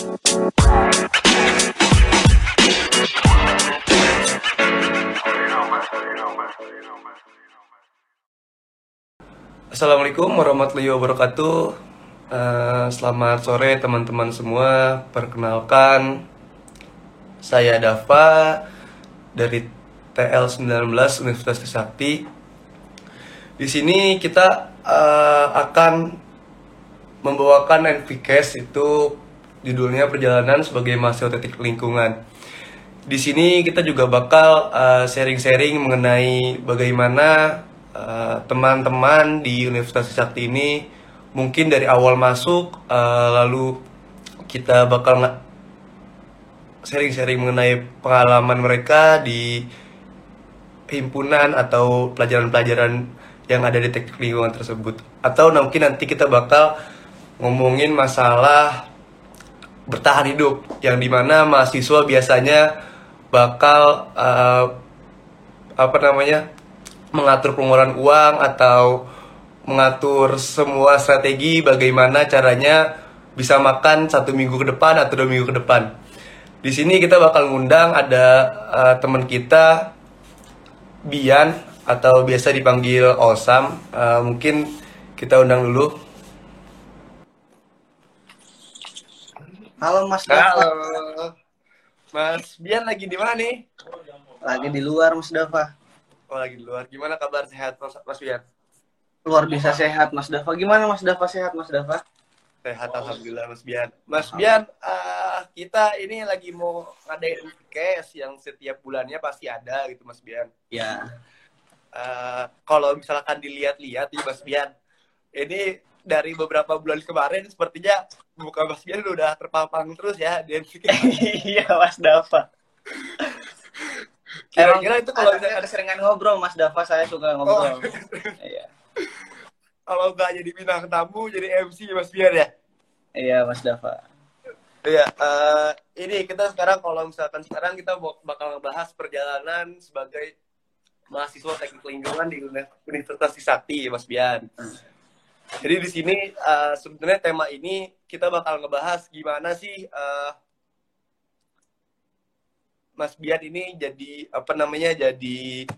Assalamualaikum warahmatullahi wabarakatuh. Eh, selamat sore teman-teman semua. Perkenalkan, saya Dava dari TL19 Universitas Trisakti. Di sini kita eh, akan membawakan NVCast itu judulnya perjalanan sebagai mahasiswa teknik lingkungan. Di sini kita juga bakal eh, sharing-sharing mengenai bagaimana eh, teman-teman di Universitas Trisakti ini mungkin dari awal masuk eh, lalu kita bakal sharing-sharing mengenai pengalaman mereka di himpunan atau pelajaran-pelajaran yang ada di teknik lingkungan tersebut. Atau mungkin nanti kita bakal ngomongin masalah bertahan hidup yang di mana mahasiswa biasanya bakal eh, apa namanya mengatur pengeluaran uang atau mengatur semua strategi bagaimana caranya bisa makan satu minggu ke depan atau dua minggu ke depan. Di sini kita bakal ngundang ada eh, teman kita Bian atau biasa dipanggil Osam. Eh, mungkin kita undang dulu. Halo Mas Dava. Halo. Mas Bian lagi di mana nih? Lagi di luar Mas Dava. Oh lagi di luar. Gimana kabar sehat Mas, Mas Bian? Luar biasa sehat Mas Dava. Gimana Mas Dava sehat Mas Dava? Sehat alhamdulillah Mas Bian. Mas Bian, eh, kita ini lagi mau ngadain case yang setiap bulannya pasti ada gitu Mas Bian. Ya. Eh, kalau misalkan dilihat-lihat nih Mas Bian, ini dari beberapa bulan kemarin sepertinya muka Mas Bian udah terpampang terus ya di NVK. Iya Mas Dava. Kira-kira itu kalau ada, ada seringan ngobrol Mas Dava saya suka ngobrol. Oh. Iya. kalau nggak jadi bintang tamu jadi MC Mas Bian ya? Iya Mas Dava. Iya, eh, ini kita sekarang kalau misalkan sekarang kita bak- bakal ngebahas perjalanan sebagai mahasiswa teknik lingkungan di Uni- Universitas Trisakti, Mas Bian. Jadi di sini eh, sebenarnya tema ini kita bakal ngebahas gimana sih eh, Mas Bian ini jadi apa namanya jadi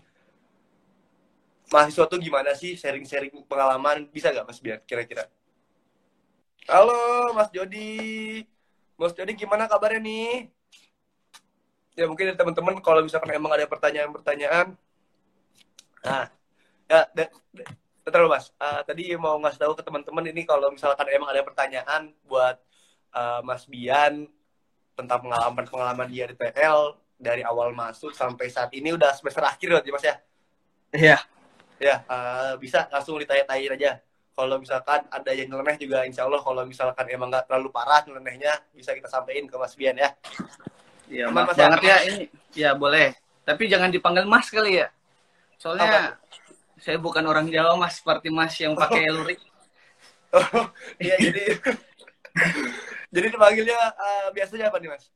mahasiswa tuh gimana sih sharing-sharing pengalaman bisa nggak Mas Bian kira-kira? Halo Mas Jody, Mas Jody gimana kabarnya nih? Ya mungkin teman-teman kalau misalkan emang ada pertanyaan-pertanyaan, nah ya dulu, Mas. Ah, tadi mau ngasih tahu ke teman-teman ini kalau misalkan emang ada pertanyaan buat ah, Mas Bian tentang pengalaman-pengalaman dia di TL dari awal masuk sampai saat ini udah semester akhir berarti Mas ya? Iya. Ya, eh, bisa langsung ditanya-tanyain aja. Kalau misalkan ada yang nyeleneh juga, insya Allah kalau misalkan emang nggak terlalu parah nyelenehnya, bisa kita sampaikan ke Mas Bian ya. Iya maaf Mas, banget aman. ya ini. Ya boleh. Tapi jangan dipanggil Mas kali ya. Soalnya saya bukan orang Jawa Mas seperti Mas yang pakai lurik. Oh, iya jadi jadi dipanggilnya eh, biasanya apa nih Mas?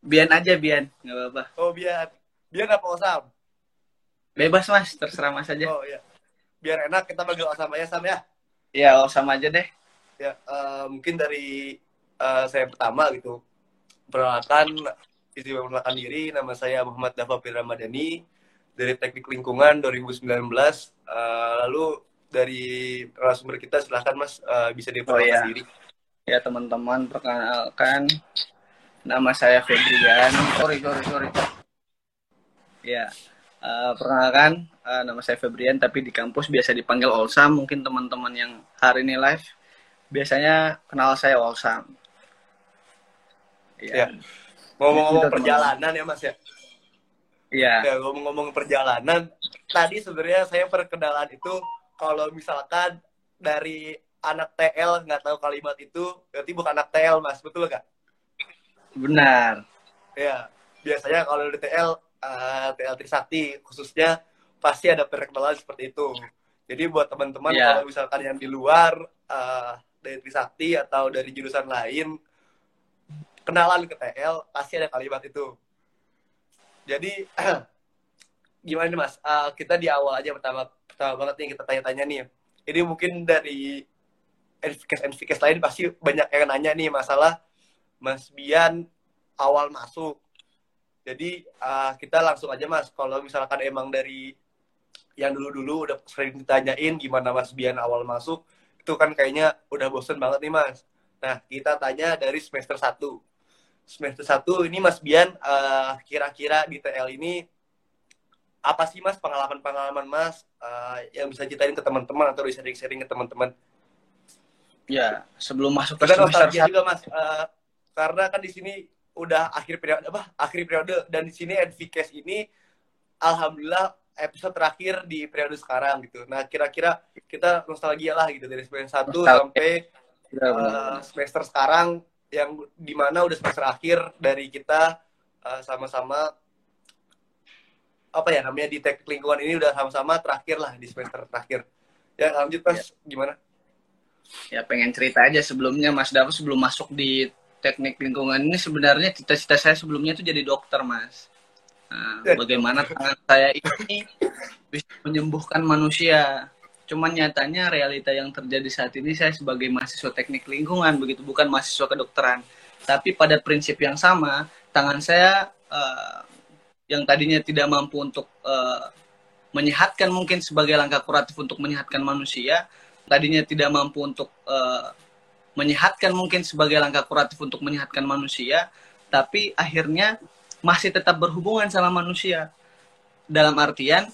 Bian aja Bian, nggak apa-apa. Oh Bian, Bian apa Osam? Bebas Mas, terserah Mas aja. Oh iya, biar enak kita panggil Osam aja Sam ya. Iya, oh, sama aja deh. Ya eh, mungkin dari eh, saya pertama gitu perkenalkan isi perkenalkan diri nama saya Muhammad Dafa Ramadhani dari Teknik Lingkungan 2019 Eh, lalu dari narasumber kita silahkan Mas eh, bisa diperkenalkan Oh, iya. diri Ya teman-teman, perkenalkan nama saya Febrian. Sorry, sorry, sorry. Ya, eh, perkenalkan eh, nama saya Febrian, tapi di kampus biasa dipanggil Olsam. Mungkin teman-teman yang hari ini live biasanya kenal saya Olsam. Ya. Ya, ngomong-ngomong Gitu, perjalanan ya Mas ya ya, Ya, ngomong-ngomong perjalanan, tadi sebenarnya saya perkenalan itu kalau misalkan dari anak TL nggak tahu kalimat itu, berarti bukan anak TL, Mas. Betul nggak? benar. Ya, biasanya kalau di TL, eh, TL Trisakti khususnya pasti ada perkenalan seperti itu. Jadi buat teman-teman Ya. kalau misalkan yang di luar eh, dari Trisakti atau dari jurusan lain, kenalan ke TL, pasti ada kalimat itu. Jadi gimana nih Mas? Eh, kita di awal aja pertama pertama banget nih kita tanya-tanya nih. Ini mungkin dari NVKS lain pasti banyak yang nanya nih masalah Mas Bian awal masuk. Jadi uh, kita langsung aja Mas, kalau misalkan emang dari yang dulu-dulu udah sering ditanyain gimana Mas Bian awal masuk, itu kan kayaknya udah bosen banget nih Mas. Nah, kita tanya dari semester 1. Semester 1 ini Mas Bian uh, kira-kira di TL ini apa sih Mas? Pengalaman-pengalaman Mas uh, yang bisa ceritain ke teman-teman atau bisa sharing-sharing ke teman-teman? Ya, sebelum masuk ke semester juga Mas, uh, karena kan di sini udah akhir periode apa? Akhir periode. Dan di sini Advocase ini alhamdulillah episode terakhir di periode sekarang gitu. Nah kira-kira kita nostalgia lah gitu. Dari semester satu sampai uh, semester sekarang yang di mana udah semester akhir dari kita uh, sama-sama apa ya namanya di teknik lingkungan ini udah sama-sama terakhir lah di semester terakhir. Ya lanjut mas ya. gimana? Ya pengen cerita aja sebelumnya Mas Davu sebelum masuk di teknik lingkungan ini sebenarnya cita-cita saya sebelumnya itu jadi dokter, Mas. Nah, ya. bagaimana tangan saya ini bisa menyembuhkan manusia. Cuman nyatanya realita yang terjadi saat ini saya sebagai mahasiswa teknik lingkungan begitu bukan mahasiswa kedokteran. Tapi pada prinsip yang sama, tangan saya uh, yang tadinya tidak mampu untuk uh, menyehatkan mungkin sebagai langkah kuratif untuk menyehatkan manusia, tadinya tidak mampu untuk uh, menyehatkan mungkin sebagai langkah kuratif untuk menyehatkan manusia, tapi akhirnya masih tetap berhubungan sama manusia. Dalam artian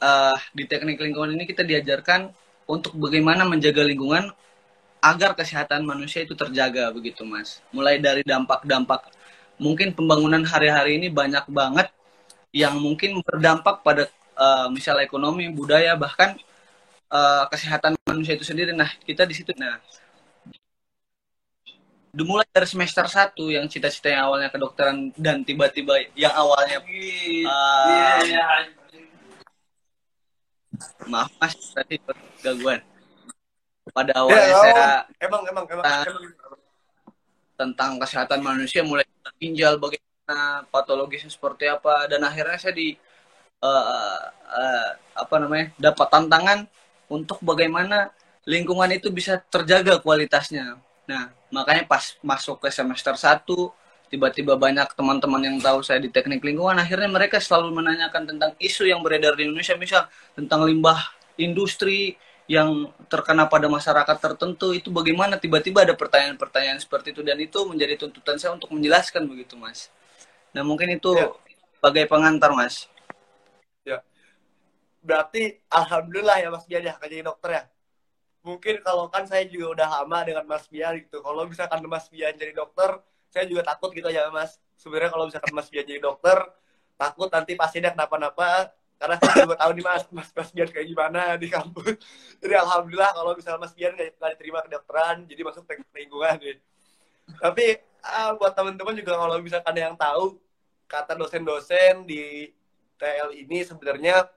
uh, di teknik lingkungan ini kita diajarkan untuk bagaimana menjaga lingkungan agar kesehatan manusia itu terjaga begitu mas. Mulai dari dampak-dampak mungkin pembangunan hari-hari ini banyak banget yang mungkin berdampak pada uh, misal ekonomi, budaya bahkan uh, kesehatan manusia itu sendiri. Nah kita di situ. Nah dimulai dari semester satu yang cita-cita yang awalnya kedokteran dan tiba-tiba yang awalnya uh, maaf mas. Tadi gangguan. Pada awalnya ya, saya emang emang emang, emang. tentang kesehatan manusia mulai ginjal bagaimana patologisnya seperti apa dan akhirnya saya di uh, uh, apa namanya dapat tantangan untuk bagaimana lingkungan itu bisa terjaga kualitasnya. Nah, makanya pas masuk ke semester 1, tiba-tiba banyak teman-teman yang tahu saya di teknik lingkungan, akhirnya mereka selalu menanyakan tentang isu yang beredar di Indonesia, misal tentang limbah industri yang terkena pada masyarakat tertentu, itu bagaimana tiba-tiba ada pertanyaan-pertanyaan seperti itu, dan itu menjadi tuntutan saya untuk menjelaskan begitu, Mas. Nah, mungkin itu ya. sebagai pengantar, Mas. Ya. Berarti, Alhamdulillah ya Mas Biar ya, jadi dokter ya? mungkin kalau kan saya juga udah lama dengan Mas Bian gitu. Kalau misalkan Mas Bian jadi dokter, saya juga takut gitu ya Mas. Sebenarnya kalau misalkan Mas Bian jadi dokter, takut nanti pasiennya kenapa-napa. Karena saya juga tahu nih Mas, Mas, Mas Bian kayak gimana di kampus. Jadi Alhamdulillah kalau misalnya Mas Bian nggak diterima kedokteran, jadi masuk teknik lingkungan nih. Tapi uh, buat teman-teman juga kalau misalkan yang tahu, kata dosen-dosen di TL ini sebenarnya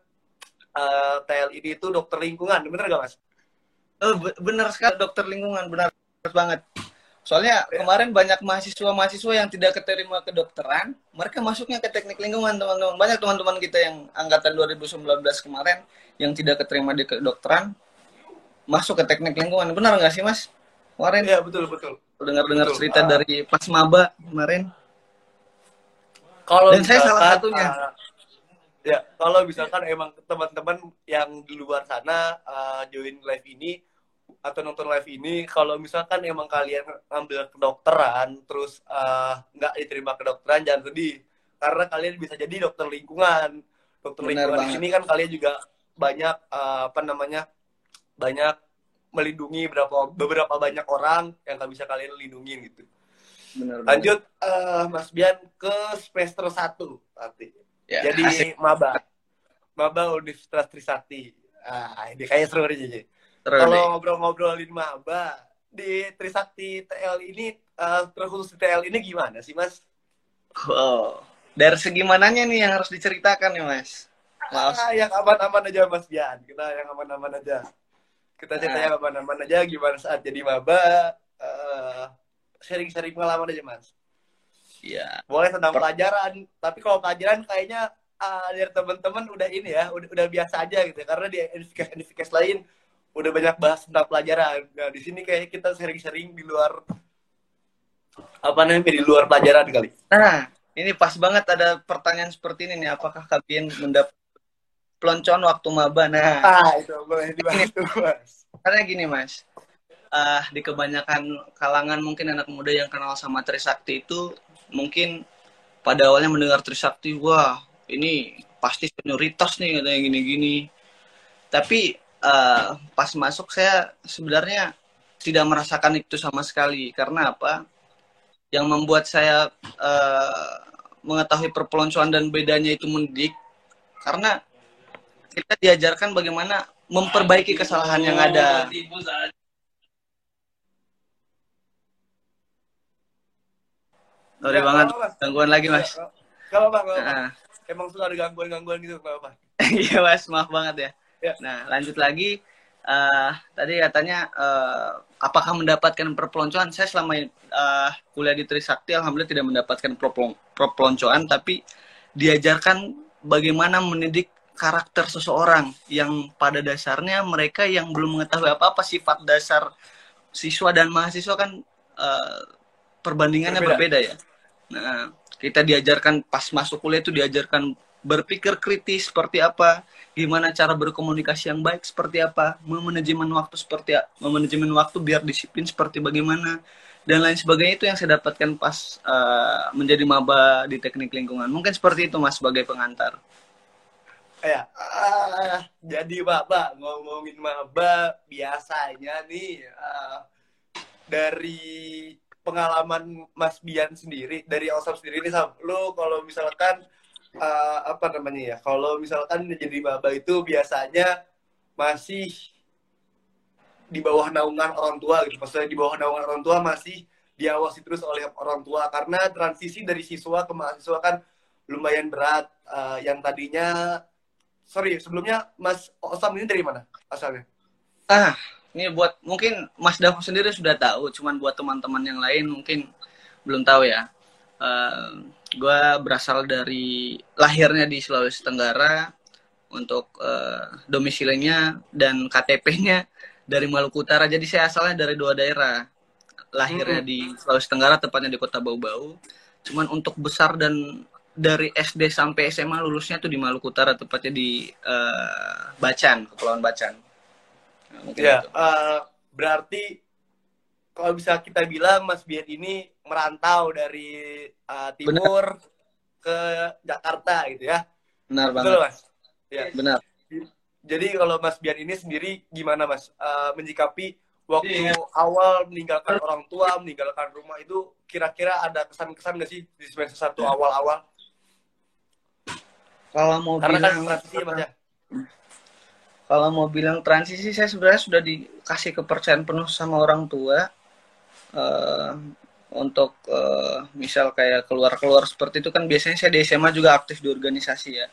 uh, TL ini itu dokter lingkungan, bener gak Mas? Oh, benar sekali dokter lingkungan, benar banget. Soalnya ya. kemarin banyak mahasiswa-mahasiswa yang tidak keterima kedokteran, mereka masuknya ke teknik lingkungan, teman-teman. Banyak teman-teman kita yang angkatan 2019 kemarin yang tidak keterima di kedokteran masuk ke teknik lingkungan. Benar nggak sih, Mas? Kemarin ya betul betul. Dengar-dengar cerita uh, dari Pas Maba kemarin. Kalau Dan saya salah satunya. Uh, ya, kalau misalkan emang teman-teman yang di luar sana uh, join live ini atau nonton live ini kalau misalkan emang kalian ngambil kedokteran terus eh, nggak uh, diterima kedokteran jangan sedih. Karena kalian bisa jadi dokter lingkungan. Dokter Benar lingkungan di sini kan kalian juga banyak uh, apa namanya banyak melindungi beberapa beberapa banyak orang yang nggak bisa kalian lindungi gitu. Benar, lanjut uh, Mas Bian ke semester satu nanti ya, jadi asik. maba. Maba Universitas Trisakti ah ini kayak seru nih kalau ngobrol-ngobrolin maba di Trisakti TL ini uh, terkhusus di TL ini gimana sih mas? Oh, dari segi mananya nih yang harus diceritakan nih mas? Ah, yang aman-aman aja mas Bian, kita yang aman-aman aja. Kita cerita nah. yang aman-aman aja gimana saat jadi maba, uh, sharing-sharing pengalaman aja mas. Iya. Boleh tentang per pelajaran, tapi kalau pelajaran kayaknya uh, dari teman-teman udah ini ya, udah, udah biasa aja gitu. Karena di edifikasi lain udah banyak bahas tentang pelajaran. Nah, di sini kayak kita sering-sering di luar apa namanya di luar pelajaran kali. Nah, ini pas banget ada pertanyaan seperti ini nih. Apakah kalian mendapat peloncoan waktu maba? Nah, Ah, itu boleh dibahas Mas. karena gini mas, Ah, di kebanyakan kalangan mungkin anak muda yang kenal sama Trisakti itu mungkin pada awalnya mendengar Trisakti, wah ini pasti senioritas nih katanya gini-gini. Tapi ah, pas masuk saya sebenarnya tidak merasakan itu sama sekali. Karena apa? Yang membuat saya ah, mengetahui perpeloncoan dan bedanya itu mendidik karena kita diajarkan bagaimana memperbaiki kesalahan yang ada. Sorry banget, Mas. gangguan lagi mas. Apa-apa. Nah, Emang suka ada gangguan-gangguan gitu, apa-apa. Iya mas, maaf banget ya. Ya. Nah, lanjut lagi. Eh, tadi katanya eh, apakah mendapatkan perpeloncoan? Saya selama eh, kuliah di Trisakti, alhamdulillah tidak mendapatkan perpelon- perpeloncoan, tapi diajarkan bagaimana mendidik karakter seseorang yang pada dasarnya mereka yang belum mengetahui apa-apa sifat dasar siswa dan mahasiswa kan eh, perbandingannya Berbeda. berbeda ya. Nah, kita diajarkan pas masuk kuliah itu diajarkan berpikir kritis seperti apa, gimana cara berkomunikasi yang baik seperti apa, memanajemen waktu seperti memanajemen waktu biar disiplin seperti bagaimana dan lain sebagainya itu yang saya dapatkan pas eh, menjadi maba di teknik lingkungan. Mungkin seperti itu Mas sebagai pengantar. Ya, ah, jadi maba ngomongin maba biasanya nih ah, dari pengalaman Mas Bian sendiri, dari Osam sendiri nih, Sam, lu kalau misalkan ah, apa namanya ya, kalau misalkan jadi maba itu biasanya masih di bawah naungan orang tua gitu, maksudnya di bawah naungan orang tua masih diawasi terus oleh orang tua karena transisi dari siswa ke mahasiswa kan lumayan berat, Ah, yang tadinya sorry sebelumnya Mas Osam ini dari mana asalnya? Ah, ini buat mungkin Mas Davo sendiri sudah tahu, cuman buat teman-teman yang lain mungkin belum tahu ya. Gue berasal dari lahirnya di Sulawesi Tenggara untuk eh, domisilinya dan KTP-nya dari Maluku Utara. Jadi saya asalnya dari dua daerah. Lahirnya di Sulawesi Tenggara, tepatnya di Kota Bau-Bau. Cuman untuk besar dan dari SD sampai SMA lulusnya tuh di Maluku Utara, tepatnya di eh, Bacan, Kepulauan Bacan. Nah, mungkin Ya, itu. eh, berarti kalau bisa kita bilang Mas Bian ini merantau dari eh, timur ke Jakarta gitu ya. Benar Betul banget. Mas? Ya. Benar. Jadi kalau Mas Bian ini sendiri gimana Mas Eh, menyikapi waktu awal meninggalkan orang tua, meninggalkan rumah itu kira-kira ada kesan-kesan nggak sih di semester satu awal-awal? Kalau mau Karena kan bilang transisi ya Mas ya. kalau mau bilang transisi saya sebenarnya sudah dikasih kepercayaan penuh sama orang tua eh, untuk eh, misal kayak keluar-keluar seperti itu kan biasanya saya di SMA juga aktif di organisasi ya.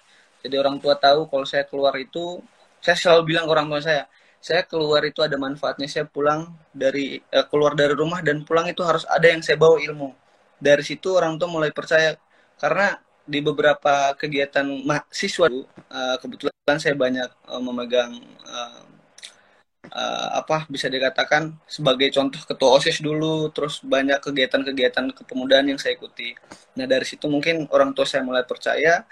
Jadi orang tua tahu kalau saya keluar itu saya selalu bilang ke orang tua saya, saya keluar itu ada manfaatnya. Saya pulang dari eh, keluar dari rumah dan pulang itu harus ada yang saya bawa ilmu. Dari situ orang tua mulai percaya karena di beberapa kegiatan mahasiswa eh, kebetulan saya banyak eh, memegang eh, eh, apa bisa dikatakan sebagai contoh ketua OSIS dulu terus banyak kegiatan-kegiatan kepemudaan yang saya ikuti. Nah, dari situ mungkin orang tua saya mulai percaya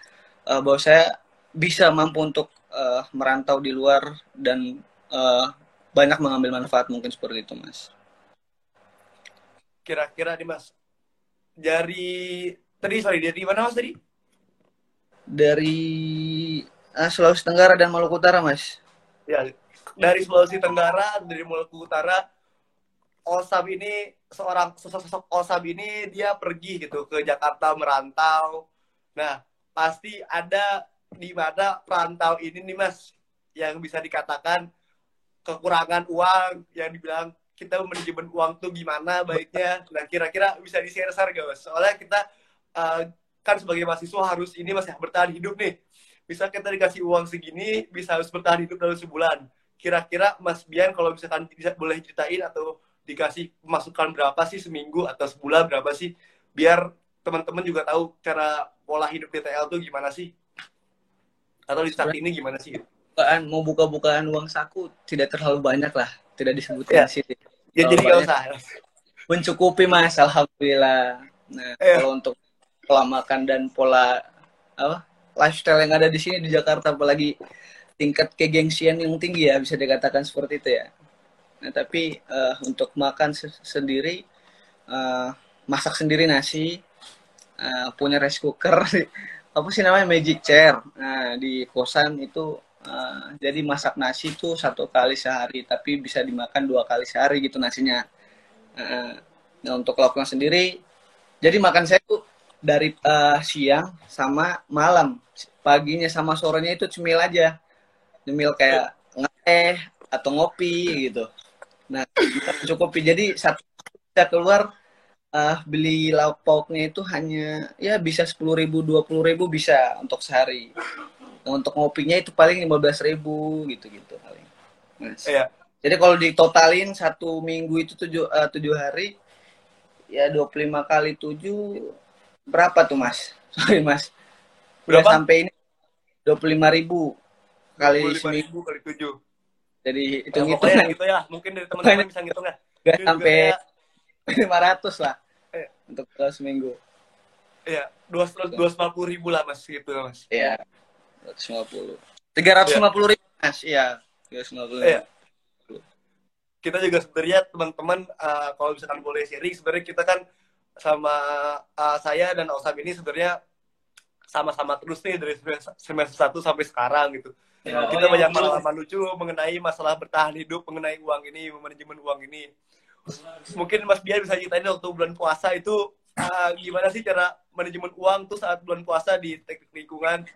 eh, bahwa saya bisa mampu untuk eh, merantau di luar dan eh, banyak mengambil manfaat mungkin seperti itu, Mas. Kira-kira nih Mas dari tadi sorry dari mana Mas tadi? Dari ah, Sulawesi Tenggara dan Maluku Utara, Mas. Ya, dari Sulawesi Tenggara, dari Maluku Utara, Osam ini seorang sosok-sosok Osam ini dia pergi gitu ke Jakarta merantau. Nah, pasti ada di mana perantau ini nih Mas yang bisa dikatakan kekurangan uang yang dibilang kita manajemen uang tuh gimana baiknya. Nah, kira-kira bisa di-share-share gak Mas? Soalnya kita eh, kan sebagai mahasiswa harus ini Mas ya bertahan hidup nih. Bisa kita dikasih uang segini, bisa harus bertahan hidup dalam sebulan kira-kira Mas Bian kalau misalkan bisa boleh ceritain atau dikasih masukan berapa sih seminggu atau sebulan berapa sih biar teman-teman juga tahu cara pola hidup DTL tuh gimana sih atau di saat ini gimana sih Bukaan, mau buka-bukaan uang saku tidak terlalu banyak lah, tidak disebutkan Ya. di sini. ya jadi banyak- usah mencukupi mas alhamdulillah nah Iya. kalau untuk pola makan dan pola apa lifestyle yang ada di sini di Jakarta apalagi tingkat kegengsian yang tinggi ya bisa dikatakan seperti itu ya nah tapi eh, untuk makan se- sendiri eh, masak sendiri nasi eh, punya rice cooker apa sih namanya magic chair nah di kosan itu eh, jadi masak nasi itu satu kali sehari tapi bisa dimakan dua kali sehari gitu nasinya Nah, nah, untuk lauknya sendiri, jadi makan saya tuh dari eh, siang sama malam. Paginya sama sorenya itu cemil aja. Cemil kayak ngeteh atau ngopi gitu. Nah, kita mencukupi. Jadi satu kita keluar eh, beli lauk pauknya itu hanya ya bisa sepuluh ribu, dua ribu bisa untuk sehari. Nah, untuk ngopinya itu paling lima ribu gitu-gitu paling. Mas. Iya. Jadi kalau ditotalin satu minggu itu tujuh, eh, tujuh hari, ya 25 kali tujuh, berapa tuh mas? Sorry mas. Udah Berapa? sampai ini 25 ribu kali 25 seminggu. kali tujuh. Jadi Ya, hitung pokoknya hitungan gitu ya. Mungkin dari teman-teman bisa ngitung ya. nggak sampai biasanya, 500 lah Eh. untuk eh, seminggu. Iya, dua dua puluh ribu lah mas gitu mas. Iya, 250. 350 ribu mas, iya. 350 ribu. Iya. Kita juga sebenarnya teman-teman uh, kalau misalkan boleh sharing sebenarnya kita kan sama uh, saya dan Osam ini sebenarnya sama-sama terus nih dari semester semester 1 sampai sekarang gitu. Ya, kita oh, banyak iya. pengalaman lucu mengenai masalah bertahan hidup, mengenai uang ini, manajemen uang ini. Mungkin Mas Biar bisa ceritain waktu bulan puasa itu uh, gimana sih cara manajemen uang tuh saat bulan puasa di teknik lingkungan.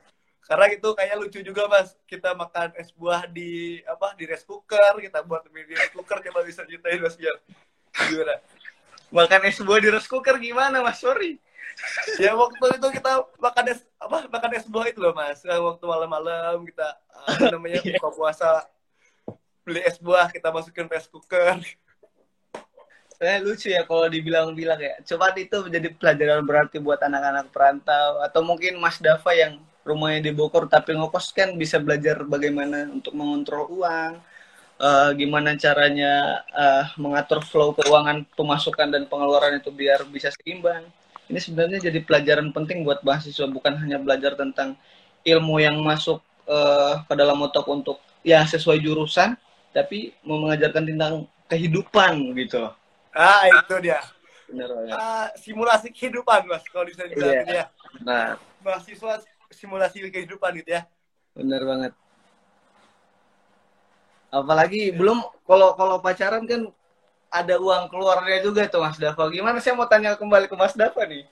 Karena itu kayak lucu juga Mas. Kita makan es buah di apa di rice cooker, kita buat mie di rice cooker coba bisa ceritain Mas Biar. Gimana? Makan es buah di rice cooker gimana mas? Sorry. Ya waktu itu kita makan es apa makan es buah itu loh Mas. Waktu malam-malam kita uh, apa namanya Iya. buka puasa beli es buah kita masukin rice cooker. Saya lucu ya kalau dibilang-bilang ya. Coba itu menjadi pelajaran berarti buat anak-anak perantau atau mungkin Mas Dava yang rumahnya di Bogor tapi ngokos kan bisa belajar bagaimana untuk mengontrol uang, eh, gimana caranya eh, mengatur flow keuangan pemasukan dan pengeluaran itu biar bisa seimbang. Ini sebenarnya jadi pelajaran penting buat mahasiswa bukan hanya belajar tentang ilmu yang masuk eh, ke dalam otak untuk ya sesuai jurusan, tapi mau mengajarkan tentang kehidupan gitu. Ah itu dia. Bener banget. Ah, simulasi kehidupan Mas kalau bisa dibilang Iya. gitu ya. Nah, Mahasiswa simulasi kehidupan gitu ya. bener banget. Apalagi belum kalau kalau pacaran kan ada uang keluarnya juga tuh Mas Dava. Gimana saya mau tanya kembali ke Mas Dava nih.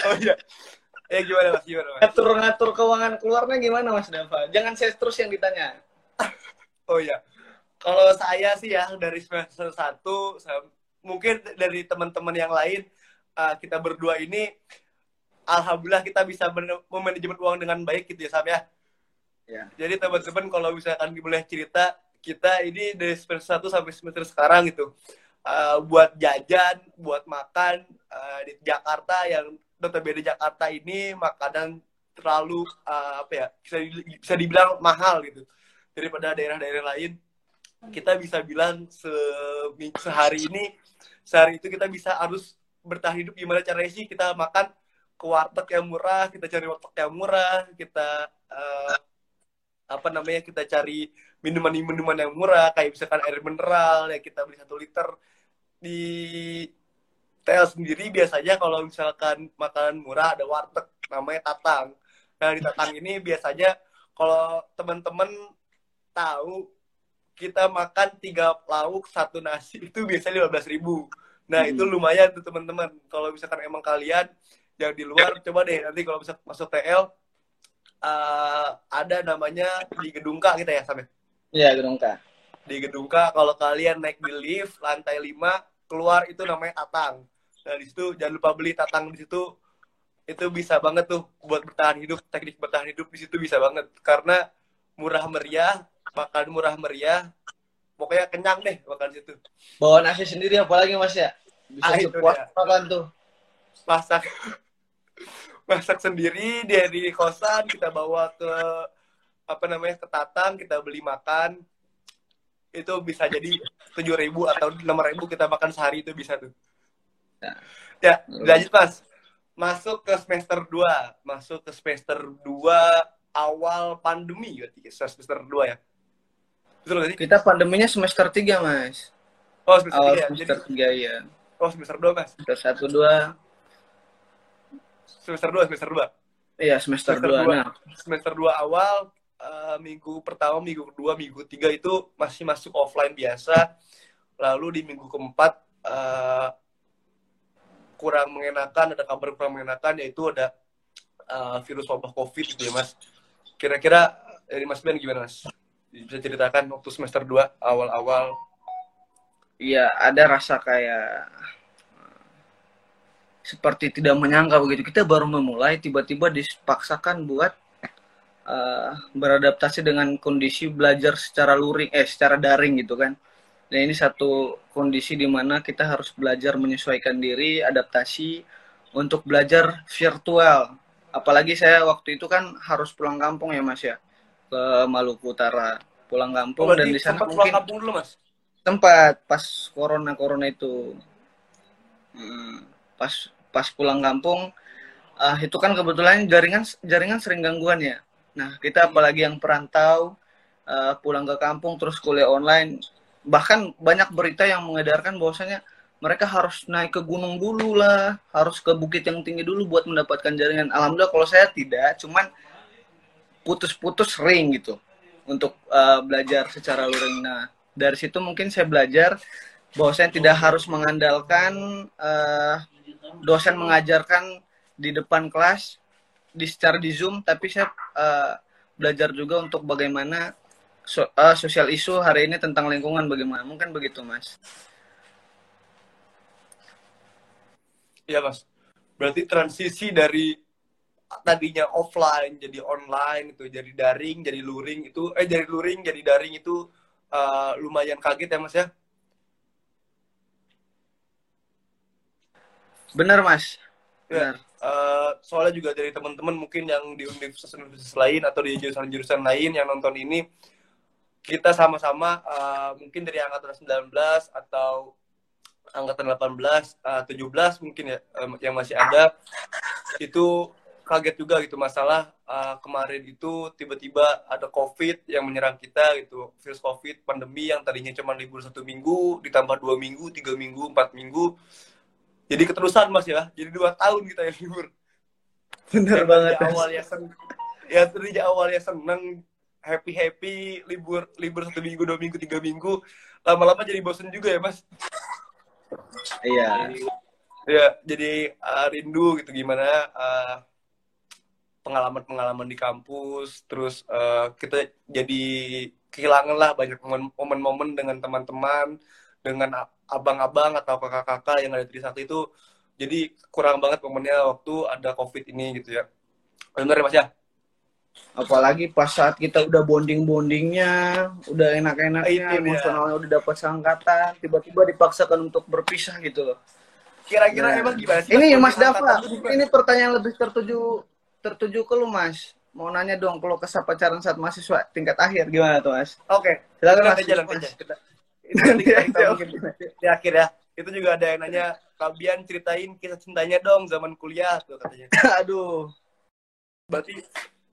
Oh iya. Ya gimana Mas? Gimana Mas? Ngatur-ngatur keuangan keluarnya gimana Mas Dava? Jangan saya terus yang ditanya. Oh iya. Kalau saya sih ya dari semester 1 mungkin dari teman-teman yang lain uh, kita berdua ini alhamdulillah kita bisa men- memanajemen uang dengan baik gitu ya Sam ya. Ya. Jadi teman-teman kalau misalkan boleh cerita kita ini dari semester 1 sampai semester sekarang gitu. uh, buat jajan, buat makan uh, di Jakarta yang notabene Jakarta ini makanan terlalu uh, apa ya bisa bisa dibilang mahal gitu daripada daerah-daerah lain kita bisa bilang se sehari ini sehari itu kita bisa harus bertahan hidup gimana caranya sih kita makan ke warteg yang murah kita cari warteg yang murah kita eh, apa namanya kita cari minuman-minuman yang murah kayak misalkan air mineral ya kita beli satu liter di TL sendiri biasanya kalau misalkan makanan murah ada warteg namanya Tatang. Nah di Tatang ini biasanya kalau teman-teman tahu kita makan tiga lauk satu nasi itu biasanya lima belas ribu. Nah Hmm. itu lumayan tuh teman-teman. Kalau misalkan emang kalian yang di luar coba deh nanti kalau bisa masuk TL eh, ada namanya di Gedung K kita ya sampai Iya, Gedung K. di Gedung K kalau kalian naik di lift lantai 5 keluar itu namanya Tatang. Nah di situ jangan lupa beli Tatang di situ itu bisa banget tuh buat bertahan hidup teknik bertahan hidup di situ bisa banget karena murah meriah makan murah meriah pokoknya kenyang deh makan di situ Bawa nasi sendiri apalagi Mas ya? Bisa Ah, dia. makan tuh. masak masak sendiri dari kosan kita bawa ke apa namanya ke Tatang kita beli makan itu bisa jadi tujuh ribu atau enam ribu kita makan sehari itu bisa tuh Ya. ya lanjut mas masuk ke semester 2 masuk ke semester 2 awal pandemi berarti semester 2 ya betul gak sih Kita pandeminya semester 3, Mas. oh semester Awal 3 semester jadi 3 ya. oh semester 2 mas Semester 1 2. semester 2 semester 2 Iya, semester, Semester 2. dua. Nah, semester 2 awal eh, minggu pertama, minggu kedua, minggu ketiga itu masih masuk offline biasa. Lalu di minggu keempat eh, kurang mengenakan, ada kabar kurang mengenakan yaitu ada eh, virus wabah Covid gitu ya, Mas. Kira-kira dari Mas Ben gimana, Mas? Bisa ceritakan waktu semester 2 awal-awal iya ada rasa kayak seperti tidak menyangka begitu. Kita baru memulai tiba-tiba dipaksakan buat eh, beradaptasi dengan kondisi belajar secara luring eh secara daring gitu kan. Dan ini satu kondisi di mana kita harus belajar menyesuaikan diri, adaptasi untuk belajar virtual. Apalagi saya waktu itu kan harus pulang kampung ya Mas ya ke Maluku Utara. Pulang kampung Oh, dan di sana sempat pulang mungkin kampung dulu, Mas? tempat pas corona corona itu Hmm, pas pas pulang kampung ah itu kan kebetulan jaringan jaringan sering gangguan ya nah kita apalagi yang perantau ah, pulang ke kampung terus kuliah online bahkan banyak berita yang mengedarkan bahwasanya mereka harus naik ke gunung dulu lah harus ke bukit yang tinggi dulu buat mendapatkan jaringan. Alhamdulillah kalau saya tidak cuman putus-putus sering gitu untuk ah, belajar secara luring nah dari situ mungkin saya belajar bahwa saya tidak harus mengandalkan eh, dosen mengajarkan di depan kelas di secara di zoom tapi saya eh, belajar juga untuk bagaimana so- eh, sosial isu hari ini tentang lingkungan bagaimana mungkin begitu mas Iya mas. Berarti transisi dari tadinya offline jadi online itu jadi daring jadi luring itu eh jadi luring jadi daring itu eh, lumayan kaget ya mas ya. benar mas Ya. Eh, soalnya juga dari teman-teman mungkin yang di universitas-universitas lain atau di jurusan-jurusan lain yang nonton ini kita sama-sama eh, mungkin dari angkatan 19 atau angkatan 18, eh, 17 mungkin ya em, yang masih ada itu kaget juga gitu masalah eh, kemarin itu tiba-tiba ada COVID yang menyerang kita gitu virus COVID pandemi yang tadinya cuma libur satu minggu ditambah dua minggu tiga minggu empat minggu jadi keterusan mas ya. Jadi dua tahun kita yang libur. Benar yang banget tadinya Mas. awalnya sen ya tadinya awalnya seneng happy happy libur libur satu minggu dua minggu tiga minggu. Lama-lama jadi bosen juga ya mas? Iya. Ya jadi uh, rindu gitu gimana uh, pengalaman-pengalaman di kampus terus uh, kita jadi kehilangan lah banyak momen- momen-momen dengan teman-teman dengan abang-abang atau kakak-kakak yang ada di Trisakti itu jadi kurang banget momennya waktu ada covid ini gitu ya. Benar ya mas ya? Apalagi pas saat kita udah bonding bondingnya udah enak-enaknya dia. emosionalnya udah dapat sangkatan tiba-tiba dipaksakan untuk berpisah gitu loh. Kira-kira Nah, emang gimana sih ini Mas gimana? ini pertanyaan lebih tertuju tertuju ke lu Mas. Mau nanya dong kalau kesah pacaran saat mahasiswa tingkat akhir gimana tuh Mas? Oke silakan nanti Mas aja nanti aja nanti Nanti kita, mungkin. Di akhir ya. Itu juga ada yang nanya Kabian ceritain kisah cintanya dong zaman kuliah tuh katanya. Aduh. Berarti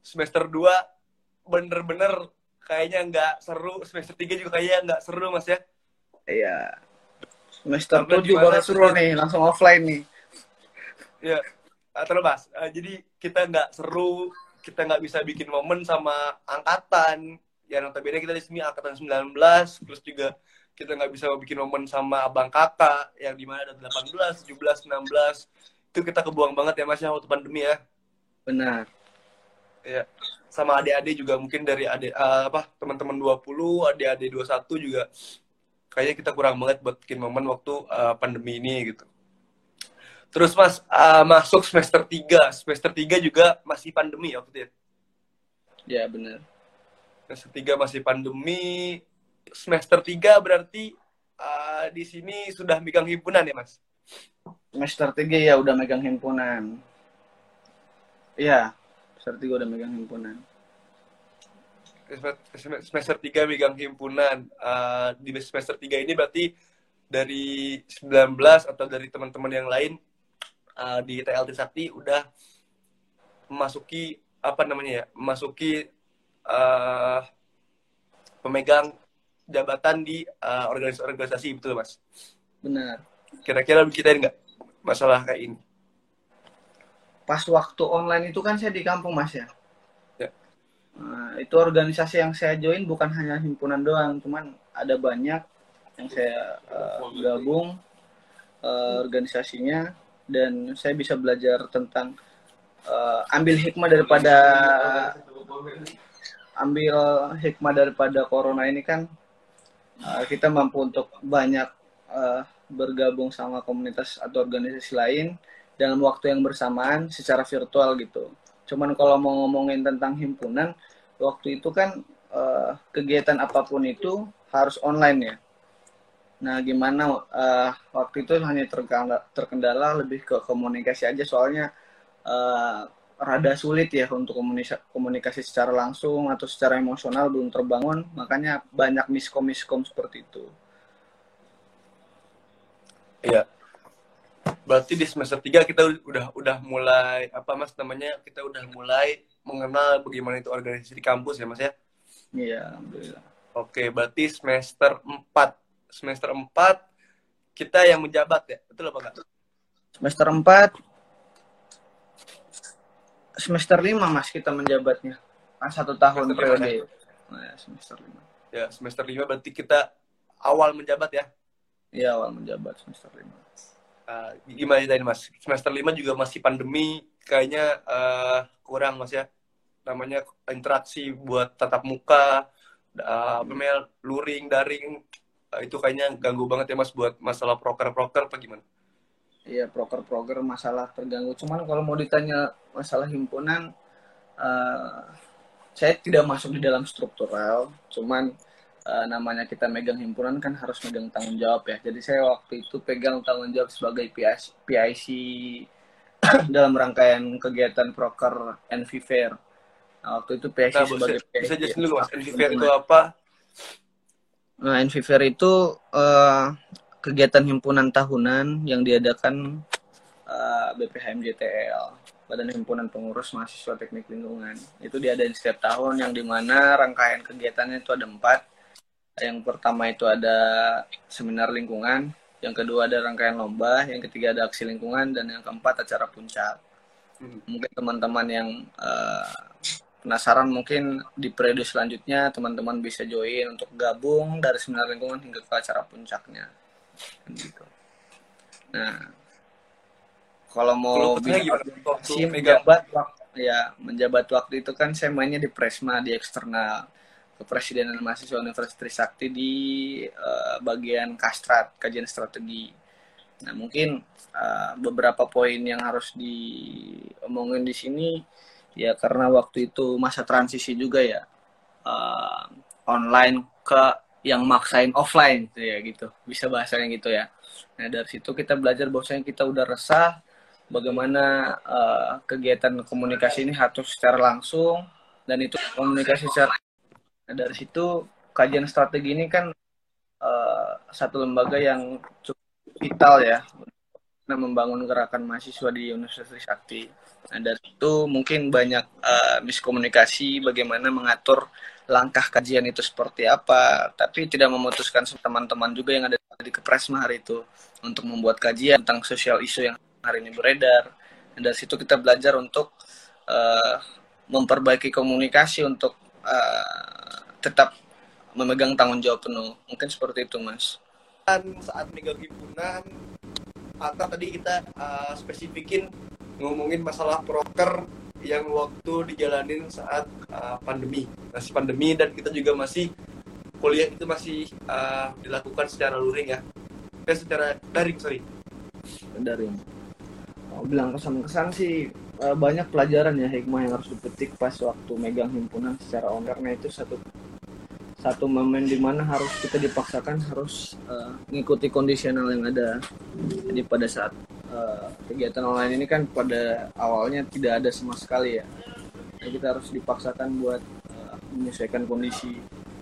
semester 2 bener-bener kayaknya nggak seru. Semester 3 juga kayaknya nggak seru mas ya. Iya. Semester Karena 7 gimana baru seru nih langsung offline nih. Ya terus mas Eh, jadi kita nggak seru kita nggak bisa bikin momen sama angkatan. Ya notabene kita di sini angkatan 19 terus juga kita nggak bisa bikin momen sama abang kakak yang di mana ada 18, 17, 16 itu kita kebuang banget ya mas ya waktu pandemi ya. Benar. Ya sama adik-adik juga mungkin dari adik eh, apa teman-teman 20 adik-adik 21 juga. Kayaknya kita kurang banget buat bikin momen waktu eh, pandemi ini gitu. Terus mas eh, masuk semester 3 semester 3 juga masih pandemi ya waktu itu ya? Ya benar. Semester 3 masih pandemi semester 3 berarti eh, di sini sudah megang himpunan ya mas semester 3 ya udah megang himpunan iya semester 3 udah megang himpunan semester 3 megang himpunan. Uh, di semester 3 ini berarti dari 19 atau dari teman-teman yang lain uh, di TLT Sakti udah memasuki apa namanya ya? Memasuki uh, pemegang jabatan di uh, organisasi-organisasi betul mas? Benar. Kira-kira kita nggak masalah kayak ini? Pas waktu online itu kan saya di kampung mas ya. ya. Nah, itu organisasi yang saya join bukan hanya himpunan doang, cuman ada banyak yang saya uh, gabung uh, organisasinya dan saya bisa belajar tentang uh, ambil hikmah daripada ambil hikmah daripada corona ini kan uh, kita mampu untuk banyak uh, bergabung sama komunitas atau organisasi lain dalam waktu yang bersamaan secara virtual gitu. Cuman kalau mau ngomongin tentang himpunan, waktu itu kan uh, kegiatan apa pun itu harus online ya. Nah, gimana uh, waktu itu hanya terkendala, terkendala lebih ke komunikasi aja soalnya uh, rada sulit ya untuk komunikasi, komunikasi secara langsung atau secara emosional belum terbangun, makanya banyak miskom-miskom seperti itu. Iya. Berarti di semester 3 kita udah udah mulai apa Mas namanya? Kita udah mulai mengenal bagaimana itu organisasi di kampus ya Mas ya? Iya, alhamdulillah. Oke, berarti semester 4. Semester 4 kita yang menjabat ya. Betul apa enggak? Semester 4 semester lima mas kita menjabatnya. Ah, satu tahun semester periode. ya? nah, ya, semester lima. Ya semester lima berarti kita awal menjabat ya? Iya awal menjabat semester lima. Uh, gimana ini mas? Semester lima juga masih pandemi kayaknya uh, kurang mas ya? Namanya interaksi buat tatap muka uh, email luring daring. Uh, itu kayaknya ganggu banget ya mas buat masalah proker proker apa gimana Iya, proker-proker masalah terganggu. Cuman kalau mau ditanya masalah himpunan, uh, saya tidak masuk di dalam struktural. Cuman uh, namanya kita megang himpunan kan harus megang tanggung jawab ya. Jadi saya waktu itu pegang tanggung jawab sebagai PIC, PIC dalam rangkaian kegiatan proker NV Fair. Nah, waktu itu PIC nah, sebagai PIC. Bisa jelasin dulu mas, NV Fair itu apa? Nah, NV Fair itu uh, kegiatan himpunan tahunan yang diadakan uh, BPHMJTL Badan Himpunan Pengurus Mahasiswa Teknik Lingkungan. Itu diadain setiap tahun yang di mana rangkaian kegiatannya itu ada empat. Yang pertama itu ada seminar lingkungan yang kedua ada rangkaian lomba yang ketiga ada aksi lingkungan dan yang keempat acara puncak. Hmm. mungkin teman-teman yang uh, penasaran mungkin di periode selanjutnya teman-teman bisa join untuk gabung dari seminar lingkungan hingga ke acara puncaknya gitu. Nah, kalau mau si menjabat waktu ya menjabat waktu itu kan saya mainnya di Presma di eksternal kepresidenan mahasiswa Universitas Trisakti di uh, bagian kastrat kajian strategi. Nah mungkin uh, beberapa poin yang harus diomongin di sini ya karena waktu itu masa transisi juga ya uh, online ke yang maksain offline gitu ya gitu bisa bahasanya gitu ya nah dari situ kita belajar bahwasanya kita udah resah bagaimana uh, kegiatan komunikasi ini harus secara langsung dan itu komunikasi secara nah, dari situ kajian strategi ini kan uh, satu lembaga yang cukup vital ya nah, membangun gerakan mahasiswa di Universitas Trisakti. Nah, dari itu mungkin banyak uh, miskomunikasi bagaimana mengatur langkah kajian itu seperti apa, tapi tidak memutuskan teman-teman juga yang ada di Kepresma hari itu untuk membuat kajian tentang sosial isu yang hari ini beredar. Dan dari situ kita belajar untuk uh, memperbaiki komunikasi untuk uh, tetap memegang tanggung jawab penuh. Mungkin seperti itu, Mas. Saat megang himpunan, atau tadi kita uh, spesifikin ngomongin masalah proker yang waktu dijalanin saat uh, pandemi. Masih pandemi dan kita juga masih kuliah itu masih uh, dilakukan secara luring ya. Eh secara daring sorry. Daring. Oh, bilang kesan-kesan sih uh, banyak pelajaran ya hikmah yang harus dipetik pas waktu megang himpunan secara online. Karena itu satu satu momen di mana harus kita dipaksakan harus uh, kondisional yang ada jadi pada saat uh, kegiatan online ini kan pada awalnya tidak ada sama sekali ya. Nah, kita harus dipaksakan buat uh, menyesuaikan kondisi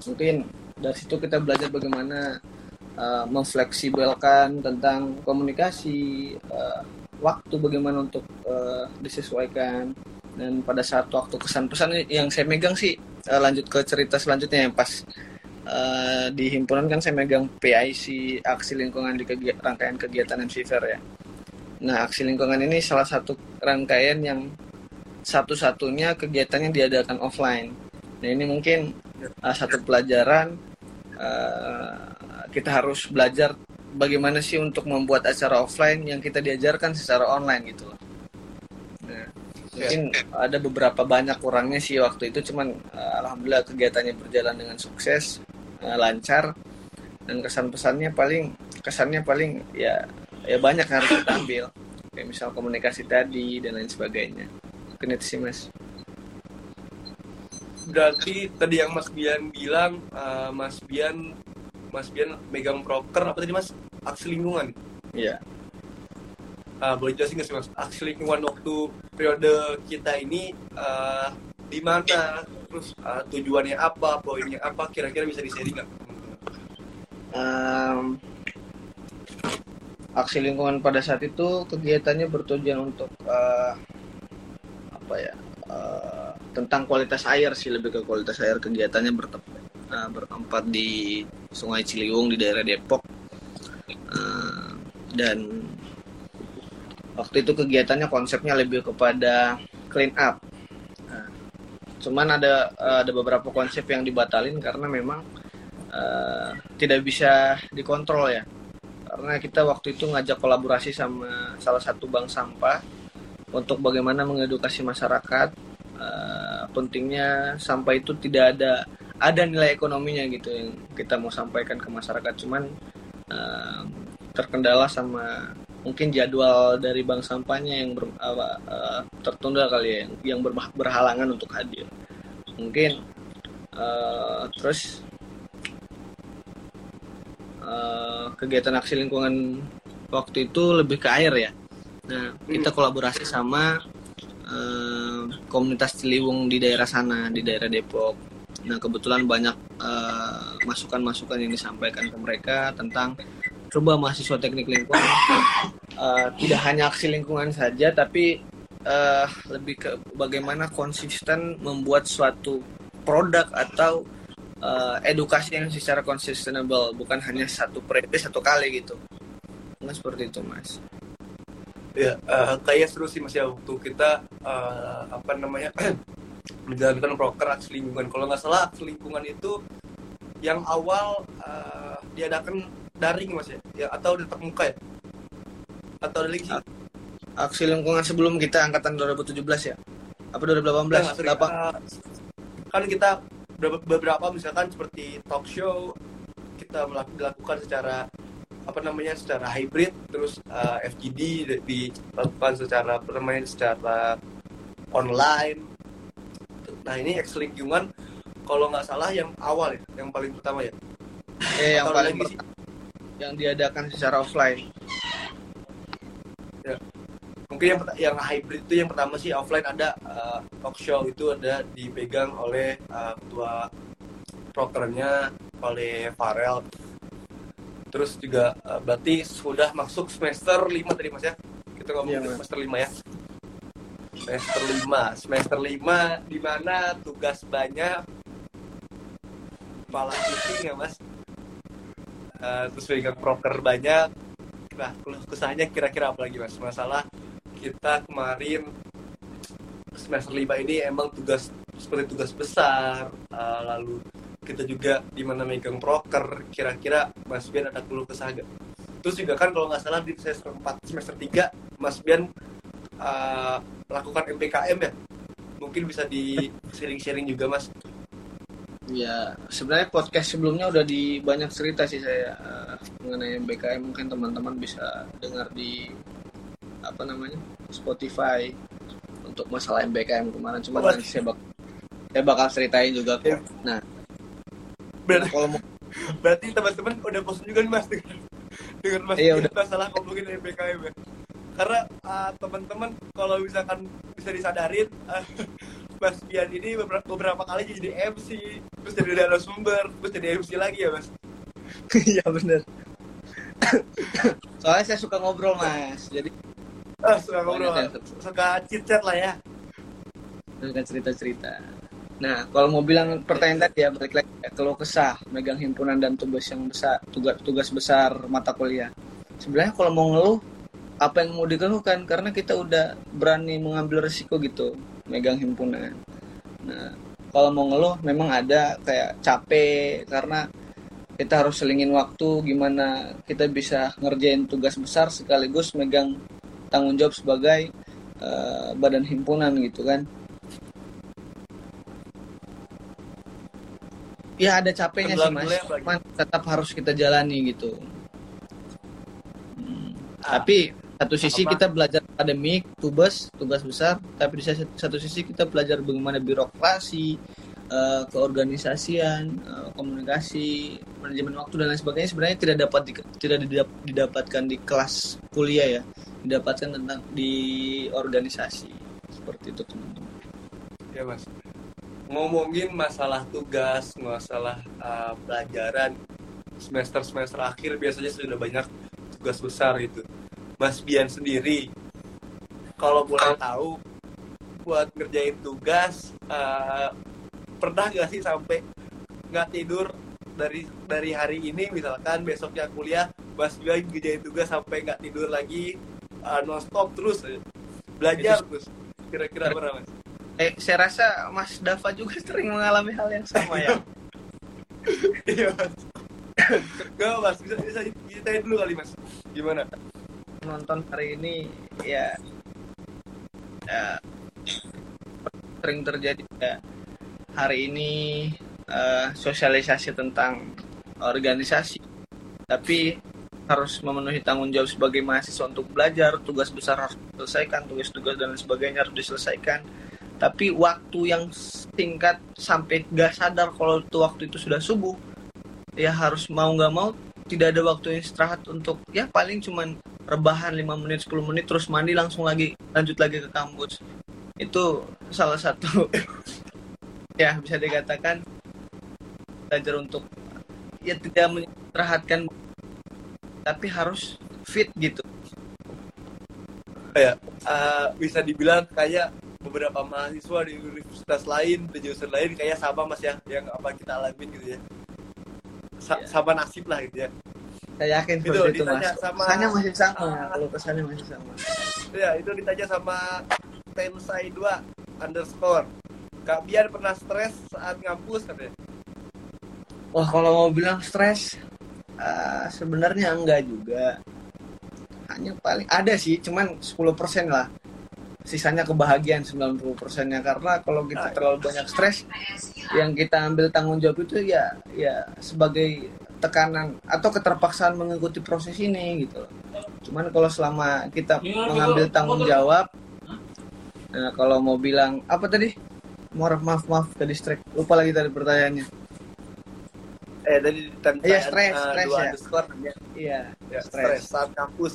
mungkin dari situ kita belajar bagaimana uh, memfleksibelkan tentang komunikasi uh, waktu bagaimana untuk uh, disesuaikan dan pada saat waktu kesan pesan yang saya megang sih uh, lanjut ke cerita selanjutnya yang pas uh, di himpunan kan saya megang PIC aksi lingkungan di kegi rangkaian kegiatan MC Fair ya. Nah aksi lingkungan ini salah satu rangkaian yang satu-satunya kegiatannya diadakan offline. Nah ini mungkin uh, satu pelajaran uh, kita harus belajar bagaimana sih untuk membuat acara offline yang kita diajarkan secara online gitu loh. Nah, mungkin ada beberapa banyak kurangnya sih waktu itu cuman uh, alhamdulillah kegiatannya berjalan dengan sukses, uh, lancar dan kesan pesannya paling kesannya paling ya ya banyak yang harus kita ambil kayak misal komunikasi tadi dan lain sebagainya. Mungkin itu sih mas. Berarti tadi yang Mas Bian bilang uh, Mas Bian Mas Bian megang proker apa tadi Mas? Aksi lingkungan. Iya. Uh, boleh jelasin nggak sih Mas? Aksi lingkungan waktu periode kita ini uh, di mana? Terus uh, tujuannya apa poinnya apa? Kira-kira bisa di sharing nggak? Um, aksi lingkungan pada saat itu kegiatannya bertujuan untuk uh, apa ya uh, tentang kualitas air sih lebih ke kualitas air kegiatannya bertempat uh, bertempat di Sungai Ciliwung di daerah Depok. Uh, dan waktu itu kegiatannya konsepnya lebih kepada clean up. Cuman ada ada beberapa konsep yang dibatalin karena memang uh, tidak bisa dikontrol ya karena kita waktu itu ngajak kolaborasi sama salah satu bank sampah untuk bagaimana mengedukasi masyarakat uh, pentingnya sampah itu tidak ada ada nilai ekonominya gitu yang kita mau sampaikan ke masyarakat. Cuman uh, terkendala sama mungkin jadwal dari bank sampahnya yang ber, uh, uh, tertunda kali ya yang, ber, berhalangan untuk hadir. Mungkin uh, terus uh, kegiatan aksi lingkungan waktu itu lebih ke air ya. Nah kita kolaborasi sama uh, komunitas Ciliwung di daerah sana di daerah Depok. Nah kebetulan banyak masukan-masukan uh, yang disampaikan ke mereka tentang coba mahasiswa teknik lingkungan. Uh, tidak hanya aksi lingkungan saja tapi uh, lebih ke bagaimana konsisten membuat suatu produk atau uh, edukasi yang secara sustainable bukan hanya satu periode satu kali gitu. Nah seperti itu mas. Ya uh, kayak seru sih mas ya waktu kita uh, apa namanya menjalankan proker aksi lingkungan. Kalau nggak salah aksi lingkungan itu yang awal uh, diadakan daring mas ya, ya atau tetap muka ya? Atau ada lagi? Aksi lingkungan sebelum kita angkatan 2017 ya? Apa 2018 belas? Apa kan kita beberapa misalkan seperti talk show kita melakukan secara apa namanya secara hybrid terus uh, FGD dilakukan secara apa namanya secara online. Nah ini X lingkungan kalau nggak salah yang awal ya yang paling pertama ya? Eh yang paling per yang diadakan secara offline. Ya mungkin yang yang hybrid itu yang pertama sih offline ada uh, talk show itu ada dipegang oleh uh, ketua prokernya oleh Farel. Terus juga uh, berarti sudah masuk semester 5 tadi mas ya? Kita ngomong ya, semester 5 ya? Semester 5 semester 5 di mana tugas banyak. Kepala pusing ya mas. Uh, terus pegang proker banyak. Nah kesahnya kira-kira apa lagi mas? Masalah kita kemarin semester 5 ini emang tugas seperti tugas besar. Uh, lalu kita juga di mana megang proker kira-kira Mas Bian ada keluh kesah gak? terus juga kan kalau nggak salah di semester 4 semester 3 Mas Bian uh, lakukan MPKM ya? Mungkin bisa di sharing-sharing juga Mas. Ya, sebenarnya podcast sebelumnya udah di banyak cerita sih saya uh, mengenai MBKM mungkin teman-teman bisa dengar di apa namanya Spotify untuk masalah MBKM kemarin cuma oh, nanti saya, bak saya bakal ceritain juga kok. Ya. Nah, berarti kalau mau berarti teman-teman udah bosan juga nih mas dengan dengan mas iya, udah. masalah ngomongin MBKM ya karena uh, teman-teman kalau misalkan bisa disadarin uh, Mas Bian ini beberapa, beberapa kali jadi MC, terus jadi narasumber, terus jadi MC lagi ya Mas? Iya bener. Soalnya saya suka ngobrol mas, jadi Suka ngobrol, suka lah ya. suka cerita-cerita. Nah, kalau mau bilang pertanyaan tadi ya balik lagi ya, kalau kesah megang himpunan dan tugas yang besar, tugas tugas besar mata kuliah. Sebenarnya kalau mau ngeluh, apa yang mau dikeluhkan? Karena kita udah berani mengambil resiko gitu, megang himpunan. Nah, kalau mau ngeluh, memang ada kayak capek karena kita harus selingin waktu gimana kita bisa ngerjain tugas besar sekaligus megang tanggung jawab sebagai eh, badan himpunan gitu kan. Ya ada capeknya sih mas, cuman tetap harus kita jalani gitu. Hmm, Tapi satu sisi Apa? kita belajar akademik, tugas, tugas besar. Tapi di satu sisi kita belajar bagaimana birokrasi, eh, keorganisasian, eh, komunikasi, manajemen waktu dan lain sebagainya. Sebenarnya tidak dapat di- tidak didap- didapatkan di kelas kuliah ya, didapatkan tentang di organisasi seperti itu teman-teman. Ya Mas. Ngomongin masalah tugas, masalah uh, pelajaran semester-semester akhir biasanya sudah banyak tugas besar itu. Mas Bian sendiri, kalau boleh tahu, buat ngerjain tugas, uh, pernah gak sih sampai nggak tidur dari dari hari ini misalkan besoknya kuliah, Mas Bian ngerjain tugas sampai nggak tidur lagi, uh, nonstop terus, belajar terus. Kira-kira berapa Mas? Eh, saya rasa Mas Dava juga sering mengalami hal yang sama ya. Iya mas. Gak mas, bisa, bisa ceritain dulu kali mas. Gimana? Nonton hari ini ya, ya sering terjadi ya hari ini eh, sosialisasi tentang organisasi, tapi harus memenuhi tanggung jawab sebagai mahasiswa untuk belajar, tugas besar harus diselesaikan, tugas-tugas dan sebagainya harus diselesaikan. Tapi waktu yang singkat sampai gak sadar kalau itu waktu itu sudah subuh, ya harus mau nggak mau tidak ada waktu istirahat untuk ya paling cuman rebahan 5 menit 10 menit terus mandi langsung lagi lanjut lagi ke kampus itu salah satu ya bisa dikatakan belajar untuk ya tidak menyerahkan tapi harus fit gitu Kayak eh, bisa dibilang kayak beberapa mahasiswa di universitas lain, di jurusan lain kayak sama mas ya, yang apa kita alamin gitu ya. Sa- Iya. sama nasib lah gitu ya. saya yakin Itu itu mas sama- kesannya masih sama kalau kesannya masih sama Ya itu ditanya sama Tensai 2 underscore. Kak Bian pernah stres saat ngampus katanya. Wah kalau mau bilang stres eh, sebenarnya enggak juga. Hanya paling ada sih, cuman 10% lah. Sisanya kebahagiaan 90%-nya karena kalau kita terlalu banyak stres yang kita ambil tanggung jawab itu ya ya sebagai tekanan atau keterpaksaan mengikuti proses ini gitu. Cuman kalau selama kita mengambil tanggung jawab Nah, kalau mau bilang apa tadi? Maaf maaf maaf ke distract. Lupa lagi tadi pertanyaannya. Eh tadi Tensai Iya, stres, eh, stres dua ya. underscore katanya. Iya, Ya, stres. saat kampus.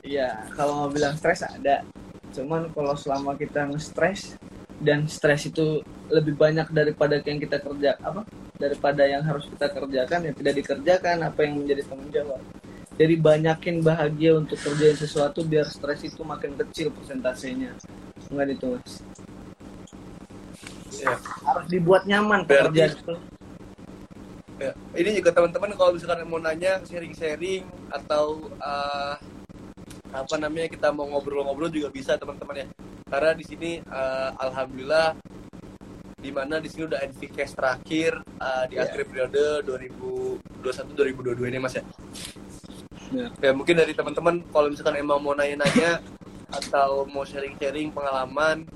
Iya, kalau mau bilang stres ada. Cuman kalau selama kita nge-stres dan stres itu lebih banyak daripada yang kita kerja apa? Daripada yang harus kita kerjakan yang tidak dikerjakan apa yang menjadi tanggung jawab. Jadi banyakin bahagia untuk kerjain sesuatu biar stres itu makin kecil persentasenya. Enggak itu, Mas. Ya. Harus dibuat nyaman Berarti- pekerjaan itu. Ya, ini juga teman-teman kalau misalkan mau nanya sharing-sharing atau eh, apa namanya kita mau ngobrol-ngobrol juga bisa teman-teman ya. Karena di sini eh, alhamdulillah di mana di sini udah NVCast terakhir eh, di Ya. akhir periode 2021 2022 ini Mas ya. Ya. Ya mungkin dari teman-teman kalau misalkan emang mau nanya-nanya atau mau sharing-sharing pengalaman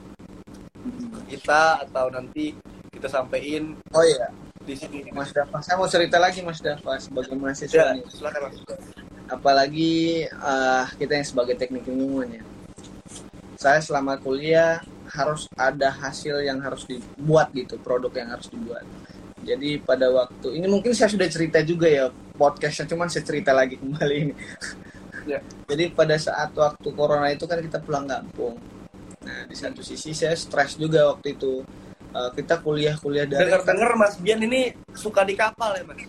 kita atau nanti kita sampein Oh iya, di sini. Mas Dava. Saya mau cerita lagi Mas Dava sebagai mahasiswa Ya, nih. silakan Mas. apalagi eh, kita yang sebagai teknik lingkungan ya saya selama kuliah harus ada hasil yang harus dibuat gitu produk yang harus dibuat jadi pada waktu ini mungkin saya sudah cerita juga ya podcastnya cuman saya cerita lagi kembali ini Ya. jadi pada saat waktu corona itu kan kita pulang kampung Nah, di satu sisi saya stres juga waktu itu. Uh, kita kuliah-kuliah dari Dengar-dengar Mas Bian ini suka di kapal ya, Mas?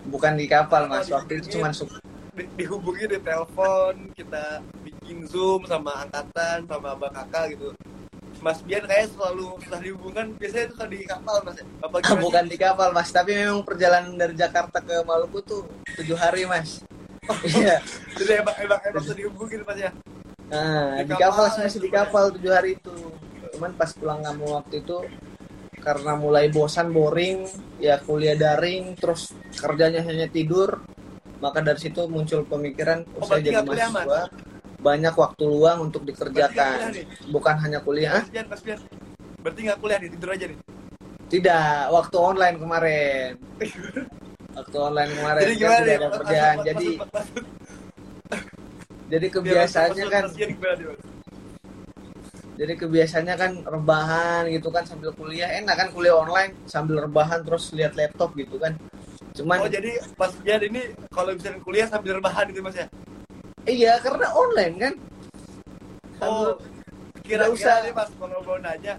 bukan di kapal mas Oh, waktu itu cuma su- Di, dihubungi di telepon, kita bikin Zoom sama angkatan, sama abang kakak gitu. Mas Bian kayak selalu susah dihubungkan, biasanya suka di kapal, Mas. Apa gimana? bukan di kapal mas tapi memang perjalanan dari Jakarta ke Maluku tuh tujuh hari mas iya Jadi emang, emang, emang dihubungin, Mas ya? Nah Di kapal masih di itu, kapal tujuh hari itu cuman pas pulang kamu waktu itu karena mulai bosan boring ya kuliah daring terus kerjanya hanya tidur maka dari situ muncul pemikiran Oh, usai jadi nggak kuliah, Mas? mahasiswa banyak waktu luang untuk dikerjakan bukan hanya kuliah Mas Bian, Mas Bian. Berarti nggak kuliah nih, tidur aja nih. Tidak, waktu online kemarin. Waktu online kemarin Jadi kan gimana tidak nih? ada Mas- kerjaan. mas- Jadi jadi kebiasaannya kan jadi kebiasaannya kan rebahan gitu kan sambil kuliah. Enak kan kuliah online sambil rebahan terus lihat laptop gitu kan. Cuman Oh jadi Mas Bian ini kalau misalnya kuliah sambil rebahan gitu Mas ya? iya karena online kan. Oh, Sambil- kira-kira nih Mas kalau mau nanya,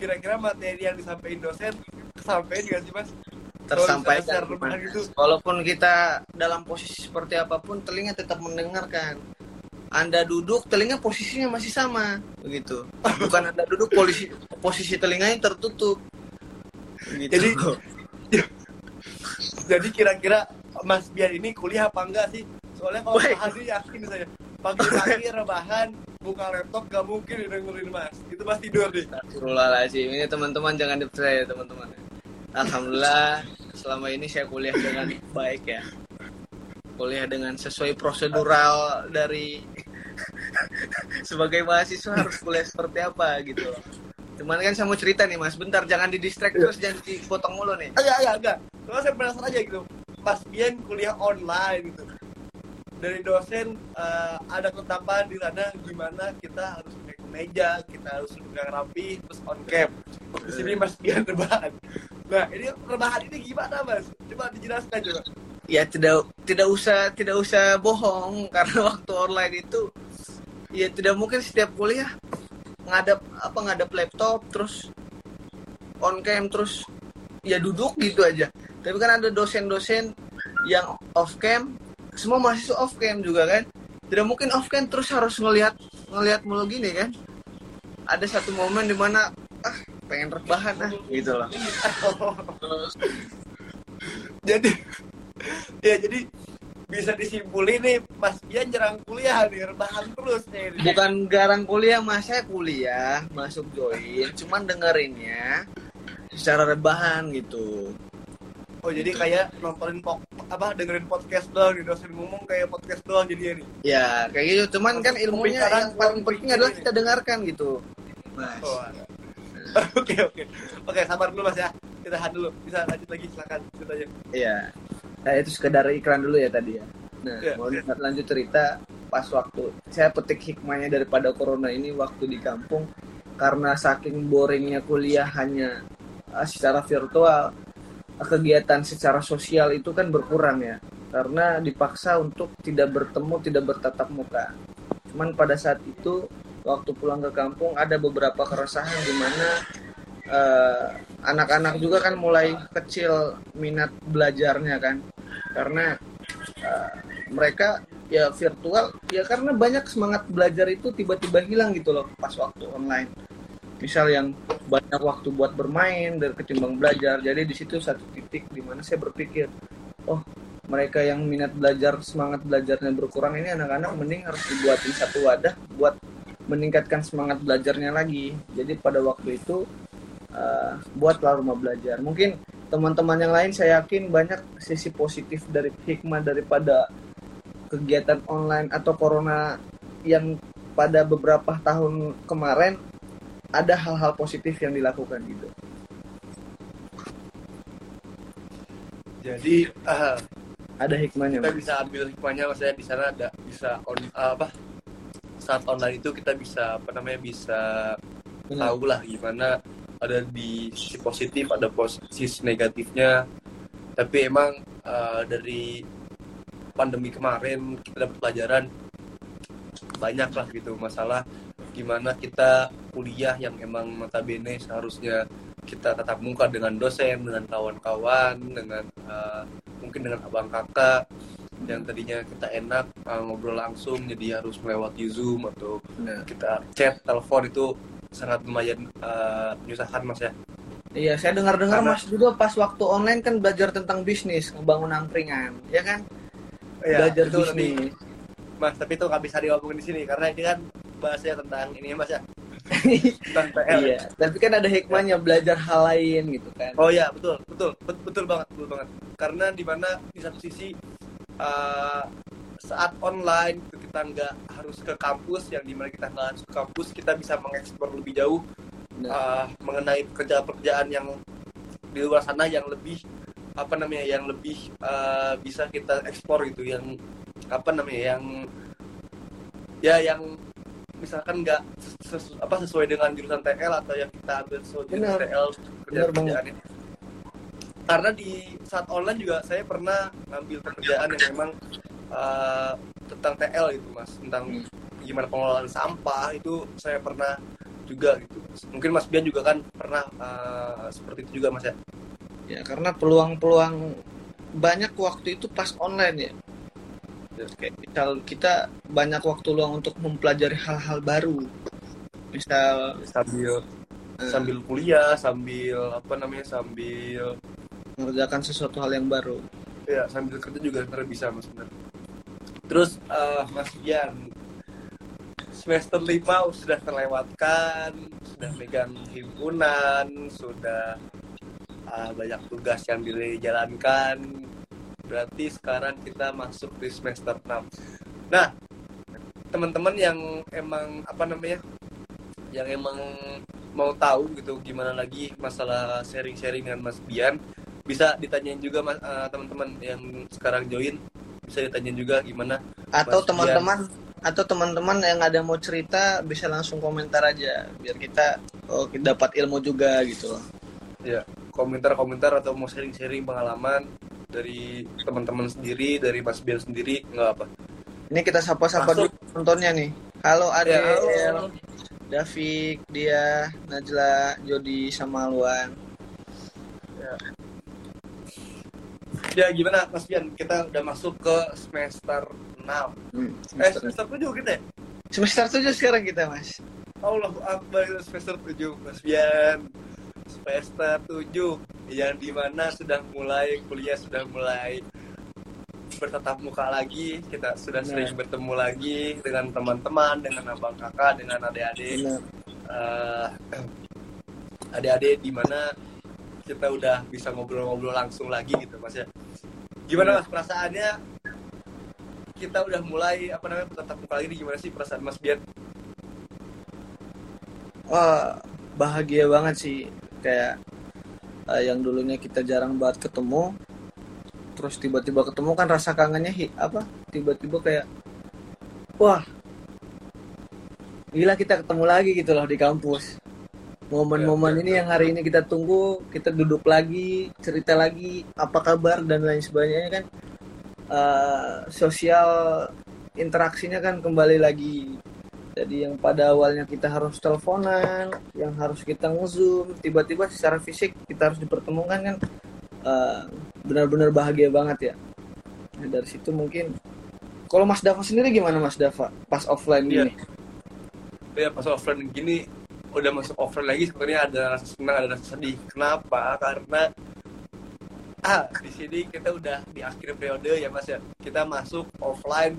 kira-kira materi yang disampaikan dosen kesampaikan nggak sih Mas? tersampaikan gitu. Walaupun kita dalam posisi seperti apa pun, telinga tetap mendengarkan. Anda duduk, telinga posisinya masih sama, begitu. Bukan Anda duduk, posisi posisi telinganya tertutup. Begitu. Jadi Jadi kira-kira Mas Bian ini kuliah apa enggak sih? Soalnya kalau sih yakin saya pagi-pagi rebahan buka laptop gak mungkin dengerin Mas. Itu Mas tidur deh. Astagfirullahaladzim. Ini teman-teman jangan dipercaya teman-teman. Alhamdulillah selama ini saya kuliah dengan baik ya. Kuliah dengan sesuai prosedural dari sebagai mahasiswa harus kuliah seperti apa gitu. Cuman kan saya mau cerita nih mas, bentar jangan di distract terus jangan dipotong mulu nih. Agak, agak, agak. Soalnya saya penasaran aja gitu. Mas Bian kuliah online gitu. Dari dosen eh, ada ketetapan di sana gimana kita harus pakai kemeja, kita harus pegang rapi, terus on cam. Di sini Mas Bian rebahan. Nah ini rebahan ini gimana Mas? Coba dijelaskan coba. Ya tidak tidak usah tidak usah bohong karena waktu online itu ya tidak mungkin setiap kuliah ngadap apa ngadap laptop terus on cam terus ya duduk gitu aja. Tapi kan ada dosen-dosen yang off cam, semua mahasiswa off cam juga kan. Tidak mungkin off cam terus harus ngelihat ngelihat mulu gini kan. Ada satu momen di mana ah pengen rebahan ah gitu loh. jadi ya jadi bisa disimpulin nih Mas Bian jarang kuliah nih rebahan terus nih. Bukan garang kuliah mas. Saya kuliah masuk join cuman dengerinnya secara rebahan gitu. Oh jadi kayak nontonin pok apa dengerin podcast doang nih dosen ngomong kayak podcast doang jadi nih. Ya kayak gitu. Cuman kan ilmunya yang paling penting pikir adalah ini. kita dengarkan gitu mas. Oh oke oke. Oke sabar dulu Mas ya. Kita tahan dulu. Bisa lanjut lagi silakan. Ceritanya iya nah itu sekedar iklan dulu ya tadi ya. Nah Iya. mau lanjut cerita pas waktu saya petik hikmahnya daripada corona ini waktu di kampung karena saking boringnya kuliah hanya uh, secara virtual kegiatan secara sosial itu kan berkurang ya. Karena dipaksa untuk tidak bertemu tidak bertatap muka. Cuman pada saat itu waktu pulang ke kampung ada beberapa keresahan di mana eh, anak-anak juga kan mulai kecil minat belajarnya kan. Karena eh, mereka ya virtual ya karena banyak semangat belajar itu tiba-tiba hilang gitu loh pas waktu online. Misal yang banyak waktu buat bermain dari ketimbang belajar. Jadi di situ satu titik di mana saya berpikir oh mereka yang minat belajar semangat belajarnya berkurang ini anak-anak mending harus dibuatin satu wadah buat meningkatkan semangat belajarnya lagi. Jadi pada waktu itu eh, buatlah rumah belajar mungkin teman-teman yang lain saya yakin banyak sisi positif dari hikmah daripada kegiatan online atau corona yang pada beberapa tahun kemarin ada hal-hal positif yang dilakukan gitu. jadi eh, Ada hikmahnya. kita Mas. bisa ambil hikmahnya maksudnya di sana ada bisa on apa saat online itu kita bisa apa namanya bisa Benar. tahu lah gimana ada di sisi positif ada posisi negatifnya. Tapi emang eh, dari pandemi kemarin kita dapat pelajaran banyak lah gitu masalah gimana kita kuliah yang emang notabene seharusnya kita tatap muka dengan dosen dengan kawan-kawan dengan uh, mungkin dengan abang kakak yang tadinya kita enak uh, ngobrol langsung jadi harus melewati zoom atau Nah, kita chat telepon itu sangat lumayan uh, menyusahkan mas ya Iya, saya dengar-dengar Karena- Mas juga pas waktu online kan belajar tentang bisnis, ngebangun angkringan, ya kan? Iya, belajar itu bisnis. mas tapi itu nggak bisa diomongin di sini karena ini kan bahasnya tentang ini ya mas ya tentang PL iya, tapi kan ada hikmahnya belajar hal lain gitu kan. Oh ya betul betul betul, betul banget betul banget karena di mana di satu sisi uh, saat online itu kita nggak harus ke kampus yang di mana kita nggak harus ke kampus kita bisa mengeksplor lebih jauh Nah, uh, mengenai pekerjaan-pekerjaan yang di luar sana yang lebih apa namanya yang lebih uh, bisa kita eksplor gitu yang apa namanya yang ya yang misalkan nggak ses- ses- apa sesuai dengan jurusan TL atau yang kita ambil sesuai jurusan Benar. TL kerjaan-kerjaannya karena di saat online juga saya pernah ngambil pekerjaan yang memang uh, tentang TL itu mas tentang Hmm. gimana pengelolaan sampah itu saya pernah juga gitu mungkin Mas Bian juga kan pernah uh, seperti itu juga Mas ya ya karena peluang-peluang banyak waktu itu pas online ya. Kayak misal kita banyak waktu luang untuk mempelajari hal-hal baru. Misal sambil eh, sambil kuliah sambil apa namanya sambil mengerjakan sesuatu hal yang baru. ya sambil kerja juga sebenarnya bisa Mas benar terus uh, Mas Bian semester 5 sudah terlewatkan sudah megang himpunan sudah uh, banyak tugas yang dijalankan. Berarti sekarang kita masuk di semester 6 nah teman-teman yang emang apa namanya yang emang mau tahu gitu gimana lagi masalah sharing-sharing dengan Mas Bian bisa ditanyain juga eh, teman-teman yang sekarang join bisa ditanyain juga gimana Atau teman-teman atau teman-teman yang ada mau cerita bisa langsung komentar aja biar kita oh, kita dapat ilmu juga gitu loh. komentar-komentar atau mau sharing-sharing pengalaman dari teman-teman sendiri dari Mas Bian sendiri nggak apa Ini kita sapa-sapa dulu penontonnya nih. Halo Adel, ya, halo. Davik, dia, Najla, Jody, sama Luan. ya gimana Mas Bian kita udah masuk ke semester 6 Hmm, eh semester, semester 7 kita ya semester 7 sekarang kita, Mas. Allah Akbar itu semester 7 Mas Bian semester 7 yang di mana sudah mulai kuliah sudah mulai bertatap muka lagi kita sudah Benar. sering bertemu lagi dengan teman-teman dengan abang kakak dengan adik-adik. Eh, adik-adik di mana kita udah bisa ngobrol-ngobrol langsung lagi gitu mas ya gimana mas perasaannya kita udah mulai apa namanya bertatap muka lagi gimana sih perasaan mas Bian Wah, bahagia banget sih. Kayak eh, yang dulunya kita jarang banget ketemu, terus tiba-tiba ketemu kan rasa kangennya hi- apa? Tiba-tiba kayak, wah, gila kita ketemu lagi gitu loh di kampus. Momen-momen Ya, ya, ini ya. yang hari ini kita tunggu, kita duduk lagi, cerita lagi, apa kabar dan lain sebagainya kan. eh, sosial interaksinya kan kembali lagi jadi yang pada awalnya kita harus teleponan, yang harus kita nge-zoom, tiba-tiba secara fisik kita harus dipertemukan kan eh, benar-benar bahagia banget ya. Nah, dari situ mungkin kalau Mas Dava sendiri gimana Mas Dava pas offline Iya. gini? ya pas offline gini udah masuk offline lagi sebenarnya ada rasa senang ada rasa sedih. Kenapa? Karena ah di sini kita udah di akhir periode ya mas ya. Kita masuk offline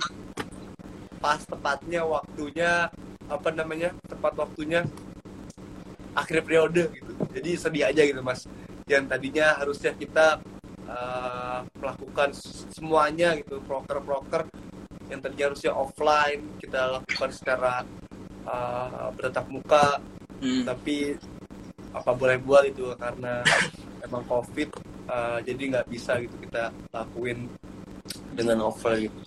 pas tepatnya waktunya apa namanya tepat waktunya akhir periode gitu. Jadi sedih aja gitu mas. Yang tadinya harusnya kita uh, melakukan semuanya gitu proker-proker yang tadinya harusnya offline kita lakukan secara uh, bertatap muka tapi apa boleh buat itu karena emang covid uh, jadi nggak bisa gitu kita lakuin dengan offline gitu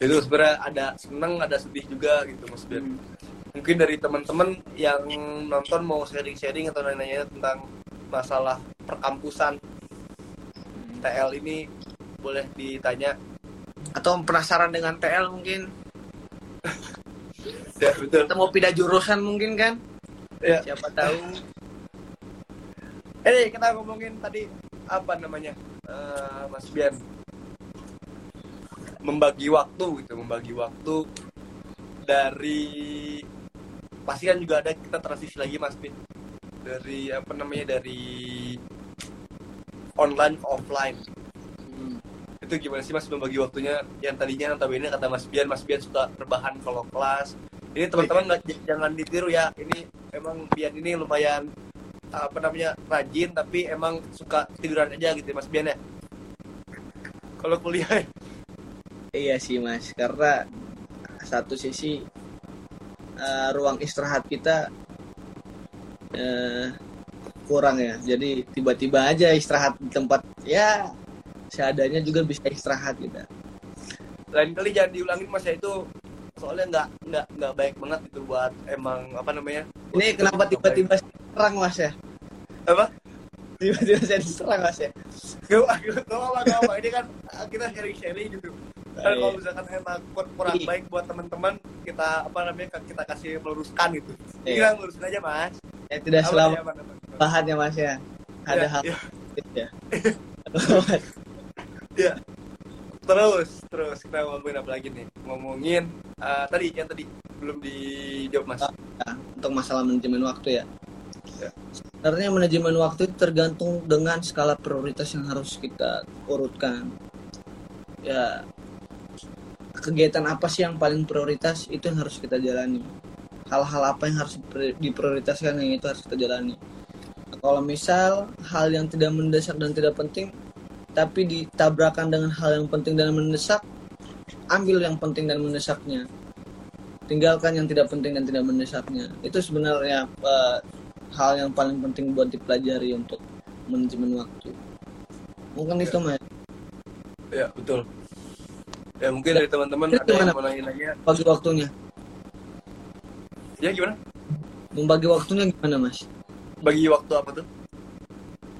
itu sebenarnya ada seneng ada sedih juga gitu Ben Hmm. mungkin dari teman-teman yang nonton mau sharing-sharing atau nanya-nanya tentang masalah perkampusan TL ini boleh ditanya Atau penasaran dengan TL mungkin? ya betul Kita mau pindah jurusan mungkin kan? Ya. Siapa tahu. eh kita ngomongin tadi apa namanya? Eh, Mas Bian. Membagi waktu gitu membagi waktu dari pasti kan juga ada kita transisi lagi Mas Bian. Dari apa namanya dari online ke offline. Hmm. itu gimana sih mas membagi waktunya? Yang tadinya notabene kata mas Bian mas Bian suka rebahan kalau kelas ini teman-teman jangan ditiru ya ini emang Bian ini lumayan apa namanya rajin tapi emang suka tiduran aja gitu ya, mas Bian ya kalau kuliah ya. Iya sih mas, karena satu sisi eh, ruang istirahat kita eh, kurang ya. Jadi tiba-tiba aja istirahat di tempat ya seadanya juga bisa istirahat kita. lain kali jangan diulangin mas ya itu soalnya nggak nggak nggak baik banget itu buat emang apa namanya Ini kenapa tiba-tiba serang mas ya? apa Tiba-tiba saya diserang mas ya? Gak apa gak apa ini kan kita sharing-sharing gitu kan kalau misalkan emang kur- kurang Iya. baik buat teman-teman kita apa namanya kita kasih meluruskan gitu Iya. kita lurusin aja mas Ya tidak selalu ya, apa, apa, apa. bahan ya mas ya. Ada Ya, hal ya, ya. Ya. terus terus kita ngomongin apa lagi nih ngomongin eh, tadi yang tadi belum dijawab mas Nah, untuk masalah manajemen waktu ya. Ya. Sebenarnya manajemen waktu itu tergantung dengan skala prioritas yang harus kita urutkan. Ya, kegiatan apa sih yang paling prioritas itu yang harus kita jalani. Hal-hal apa yang harus pri- diprioritaskan yang itu harus kita jalani. Kalau misal hal yang tidak mendesak dan tidak penting, tapi ditabrakan dengan hal yang penting dan mendesak, ambil yang penting dan mendesaknya. Tinggalkan yang tidak penting dan tidak mendesaknya. Itu sebenarnya eh, hal yang paling penting buat dipelajari untuk manajemen waktu. Mungkin itu mas. Ya betul. Ya mungkin dari teman-teman Itu ada yang mau nanya-nanya bagi waktunya. Ya gimana? Membagi waktunya gimana mas? Bagi waktu apa tuh?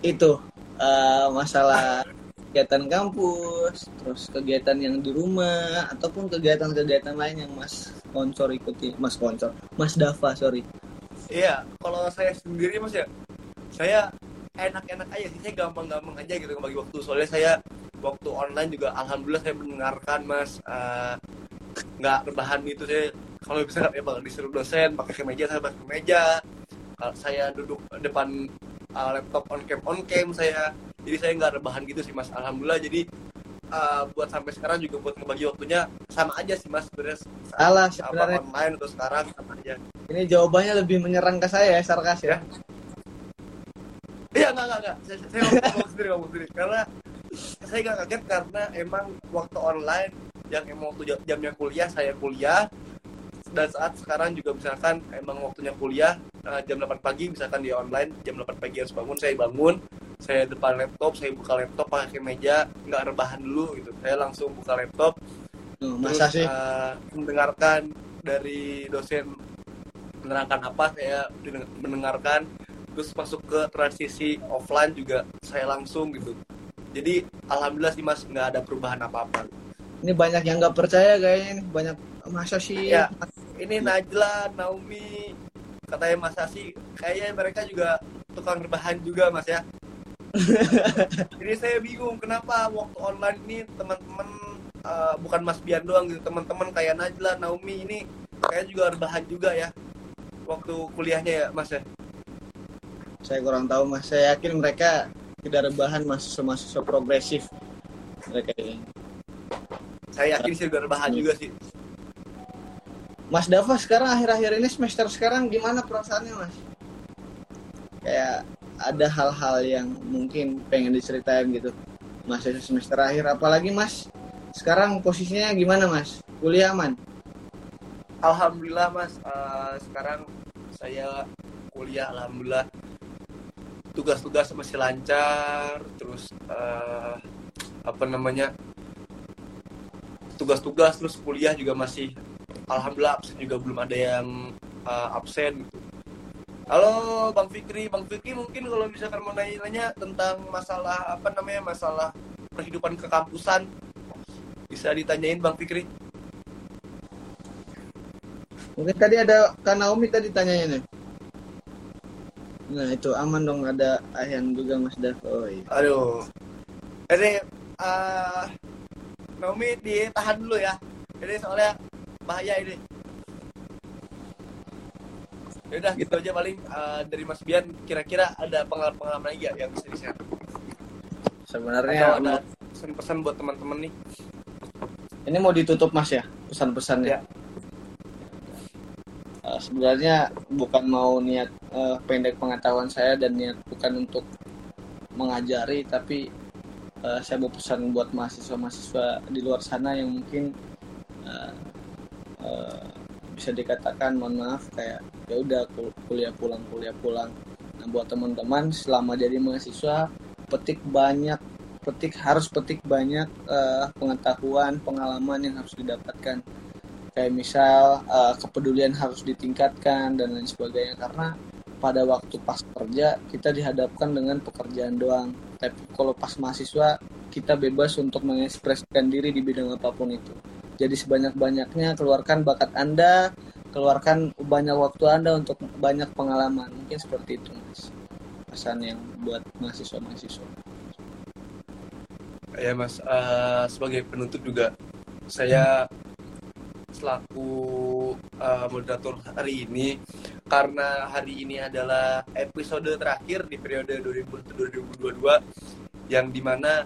Itu eh, masalah kegiatan kampus terus kegiatan yang di rumah ataupun kegiatan-kegiatan lain yang mas koncor ikuti mas koncor mas Dava sorry Iya, kalau saya sendiri mas ya, saya enak-enak aja sih, saya gampang-gampang aja gitu ngebagi waktu. Soalnya saya waktu online juga, alhamdulillah saya mendengarkan mas, eh, nggak rebahan gitu saya. Kalau misalkan emang disuruh dosen pakai kemeja, saya pakai kemeja. Kalau saya duduk depan eh, laptop on cam on cam saya, jadi saya nggak rebahan gitu sih mas. Alhamdulillah jadi eh, buat sampai sekarang juga buat ngebagi waktunya sama aja sih mas sebenarnya. Salah sebenarnya online atau sekarang sama aja. ini jawabannya lebih menyerang ke saya ya sarkas ya Iya, enggak, enggak, enggak. Saya, saya ngomong, sendiri, ngomong sendiri. Karena saya nggak kaget karena emang waktu online yang emang waktu jam- jamnya kuliah, saya kuliah. Dan saat sekarang juga misalkan emang waktunya kuliah, eh, jam 8 pagi, misalkan di online, jam 8 pagi harus bangun, saya bangun. Saya depan laptop, saya buka laptop pakai meja, nggak rebahan dulu gitu. Saya langsung buka laptop, Tuh, masa terus, sih? eh, mendengarkan dari dosen menerangkan apa saya mendengarkan. Terus masuk ke transisi offline juga saya langsung gitu. Jadi alhamdulillah sih mas nggak ada perubahan apa apa ini banyak yang nggak percaya kayaknya ini. Banyak masa sih? Ya. ini Najla Naomi. Katanya mas Asi kayaknya mereka juga tukang rebahan juga mas ya jadi saya bingung kenapa waktu online ini teman-teman eh, bukan Mas Bian doang gitu teman-teman kayak Najla Naomi ini kayak juga rebahan juga ya waktu kuliahnya ya mas ya? Saya kurang tahu mas. Saya yakin mereka tidak rebahan mahasiswa-mahasiswa progresif mereka ini. Saya yakin sih udah rebahan juga sih. Mas Dava sekarang akhir-akhir ini semester sekarang gimana perasaannya mas? Kayak ada hal-hal yang mungkin pengen diceritain gitu. Masih semester akhir. Apalagi mas sekarang posisinya gimana mas? Kuliah aman? Alhamdulillah mas. Eh, sekarang saya kuliah alhamdulillah. Tugas-tugas masih lancar. Terus eh, apa namanya tugas-tugas terus kuliah juga masih alhamdulillah absen juga belum ada yang eh, absen gitu halo bang Fikri bang Fikri mungkin kalau misalkan mau nanya-nanya tentang masalah apa namanya masalah kehidupan kekampusan bisa ditanyain bang Fikri Mungkin tadi ada Kak Naomi tadi tanyanya nih. Nah itu aman dong ada Ayhan juga Mas Dava. Oh iya. Aduh. Ini uh, Naomi ditahan dulu ya. Ini soalnya bahaya ini. Ya udah gitu aja paling uh, dari Mas Bian kira-kira ada pengalaman-pengalaman lagi ya yang bisa di-share? Sebenarnya Atau ada pesan-pesan buat teman-teman nih? ini mau ditutup Mas ya pesan-pesannya. Ya. Eh, sebenarnya bukan mau niat eh, pendek pengetahuan saya dan niat bukan untuk mengajari tapi eh, saya mau pesan buat mahasiswa-mahasiswa di luar sana yang mungkin eh, eh, bisa dikatakan mohon maaf kayak ya udah kul- kuliah pulang kuliah pulang. Nah buat teman-teman selama jadi mahasiswa petik banyak petik harus petik banyak eh, pengetahuan pengalaman yang harus didapatkan. Kayak misal eh, kepedulian harus ditingkatkan dan lain sebagainya. Karena pada waktu pas kerja kita dihadapkan dengan pekerjaan doang. Tapi kalau pas mahasiswa kita bebas untuk mengekspresikan diri di bidang apa pun itu. Jadi sebanyak-banyaknya keluarkan bakat anda keluarkan banyak waktu anda untuk banyak pengalaman. Mungkin seperti itu mas. Pesan yang buat mahasiswa-mahasiswa. Ya Mas, eh, sebagai penutup juga saya selaku eh, moderator hari ini karena hari ini adalah episode terakhir di periode 2000-2022 yang di mana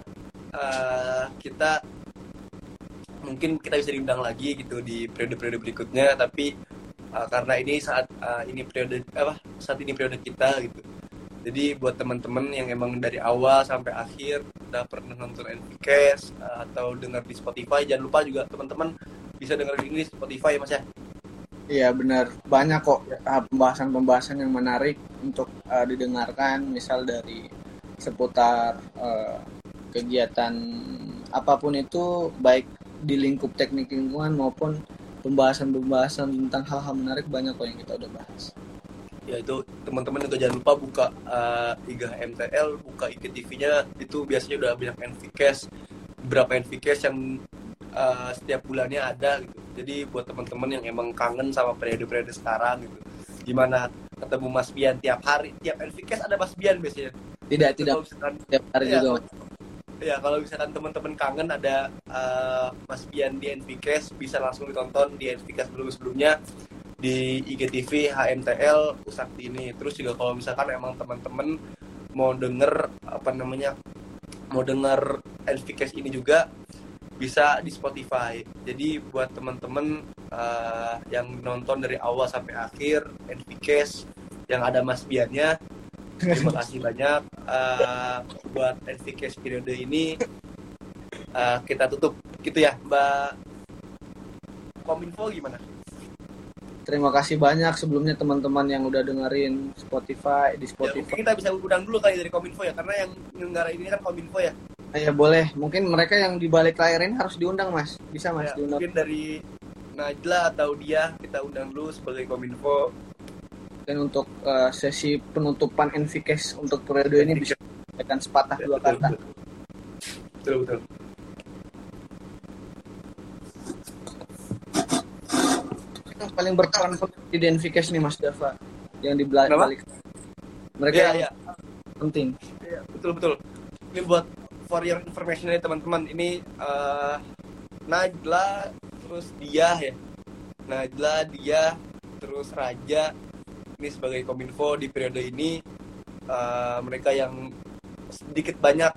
eh, kita mungkin kita bisa diundang lagi gitu di periode-periode berikutnya tapi eh, karena ini saat eh, ini periode apa saat ini periode kita gitu jadi buat teman-teman yang emang dari awal sampai akhir udah pernah nonton NVCast uh, atau dengar di Spotify, jangan lupa juga teman-teman bisa ini di Spotify ya Mas ya. Iya benar banyak kok uh, pembahasan-pembahasan yang menarik untuk uh, didengarkan misal dari seputar uh, kegiatan apa pun itu baik di lingkup teknik lingkungan maupun pembahasan-pembahasan tentang hal-hal menarik banyak kok yang kita udah bahas. Ya itu teman-teman juga jangan lupa buka uh, IGA MTL, buka IGTV-nya itu biasanya udah banyak NVCast, beberapa NVCast yang uh, setiap bulannya ada gitu. Jadi buat teman-teman yang emang kangen sama periode-periode sekarang gitu. Gimana ketemu Mas Bian tiap hari, tiap NVCast ada Mas Bian biasanya. Tidak tidak Kalau misalkan tiap hari Iya, juga. Ya kalau misalkan teman-teman kangen ada uh, Mas Bian di NVCast bisa langsung ditonton di NVCast sebelum-sebelumnya di IGTV HMTL Usakti ini. Terus juga kalau misalkan emang teman-teman mau denger apa namanya mau denger NVCast ini juga bisa di Spotify. Jadi buat teman-teman uh, yang nonton dari awal sampai akhir NVCast yang ada Mas Biannya terima kasih banyak uh, buat NVCast periode ini Uh, kita tutup gitu ya Mbak Kominfo gimana? Terima kasih banyak sebelumnya teman-teman yang udah dengerin Spotify di Ya, Spotify. mungkin kita bisa undang dulu kali dari Kominfo ya karena yang menyelenggara ini kan Kominfo ya. Ya boleh, mungkin mereka yang di balik layar ini harus diundang mas, bisa mas Ya, diundang. mungkin dari Najla atau dia kita undang dulu sebagai Kominfo. Dan untuk uh, sesi penutupan NVCast untuk periode ini bisa sampaikan sepatah dua kata. Betul betul. Yang paling berperan di NVCast nih mas Dava, yang di balik. Mereka Iya yang iya. penting. Iya, betul betul. Ini buat for your information nih teman-teman. Ini eh, Najla terus dia ya. Najla dia terus Raja ini sebagai kominfo di periode ini eh, mereka yang sedikit banyak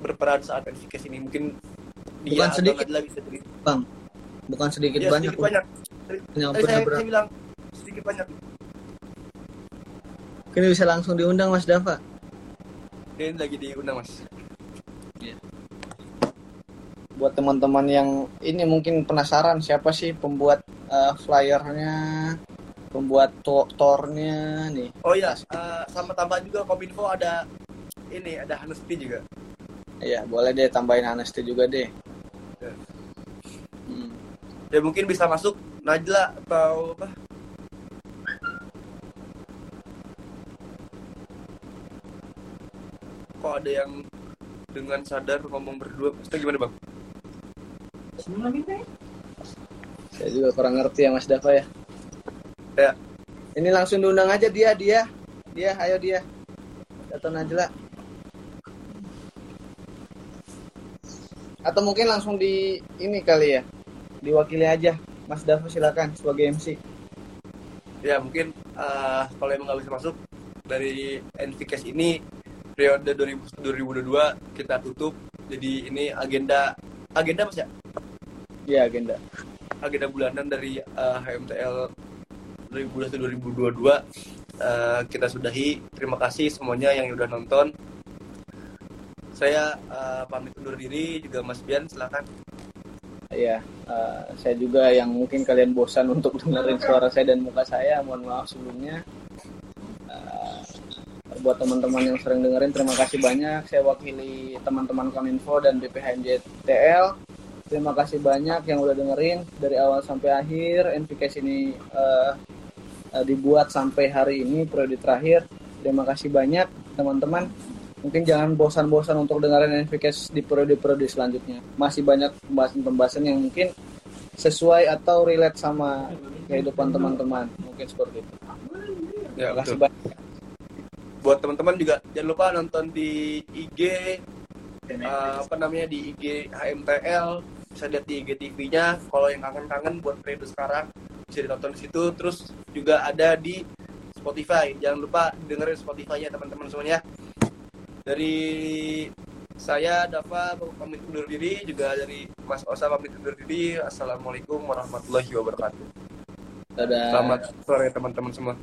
berperan saat NVCast ini mungkin dia Bukan sedikit. Bisa cerita. Bang, bukan sedikit Ya, banyak. sedikit banyak. Yang Tadi saya, saya bilang sedikit banyak. Kini bisa langsung diundang mas Dava. Ini lagi diundang mas. Buat teman-teman yang ini mungkin penasaran siapa sih pembuat uh, flyernya, pembuat to tornya nih. Oh iya, eh, sama tambah juga kominfo ada ini ada Hanesti juga. Iya, boleh deh tambahin Anesti juga deh. Ya. Hmm. ya mungkin bisa masuk Najla atau apa kok ada yang dengan sadar ngomong berdua itu gimana bang Saya juga kurang ngerti ya Mas Dava ya. Ya. Ini langsung diundang aja dia, dia. Dia, ayo dia. Datang aja lah. Atau mungkin langsung di ini kali ya. Diwakili aja. Mas Dava silakan sebagai MC. Ya mungkin eh, kalau emang nggak bisa masuk dari NVCast ini periode 2000 2022 kita tutup. Jadi ini agenda agenda mas ya Iya, agenda. agenda bulanan dari eh, HMTL 2021-2022 eh, kita sudahi. Terima kasih semuanya yang udah nonton. Saya eh, pamit undur diri juga Mas Bian silakan. Iya, eh, saya juga yang mungkin kalian bosan untuk dengerin suara saya dan muka saya, mohon maaf sebelumnya. Buat teman-teman yang sering dengerin, terima kasih banyak. Saya wakili teman-teman Kominfo dan BPHMJTL. Terima kasih banyak yang udah dengerin dari awal sampai akhir. NVCast ini eh, eh, dibuat sampai hari ini periode terakhir. Terima kasih banyak teman-teman. Mungkin jangan bosan-bosan untuk dengerin NVCast di periode-periode selanjutnya. Masih banyak pembahasan-pembahasan yang mungkin sesuai atau relate sama kehidupan teman-teman. Mungkin seperti itu. Ya, Terima kasih betul. banyak. Buat teman-teman juga jangan lupa nonton di IG eh, apa namanya di IG HMTL bisa lihat di IGTV-nya kalau yang kangen-kangen buat periode sekarang bisa ditonton di situ. Terus juga ada di Spotify. Jangan lupa dengerin Spotify-nya teman-teman semuanya. Dari saya Dava pamit undur diri. Juga dari Mas Osa pamit undur diri. Assalamualaikum warahmatullahi wabarakatuh. Dadah. selamat sore teman-teman semua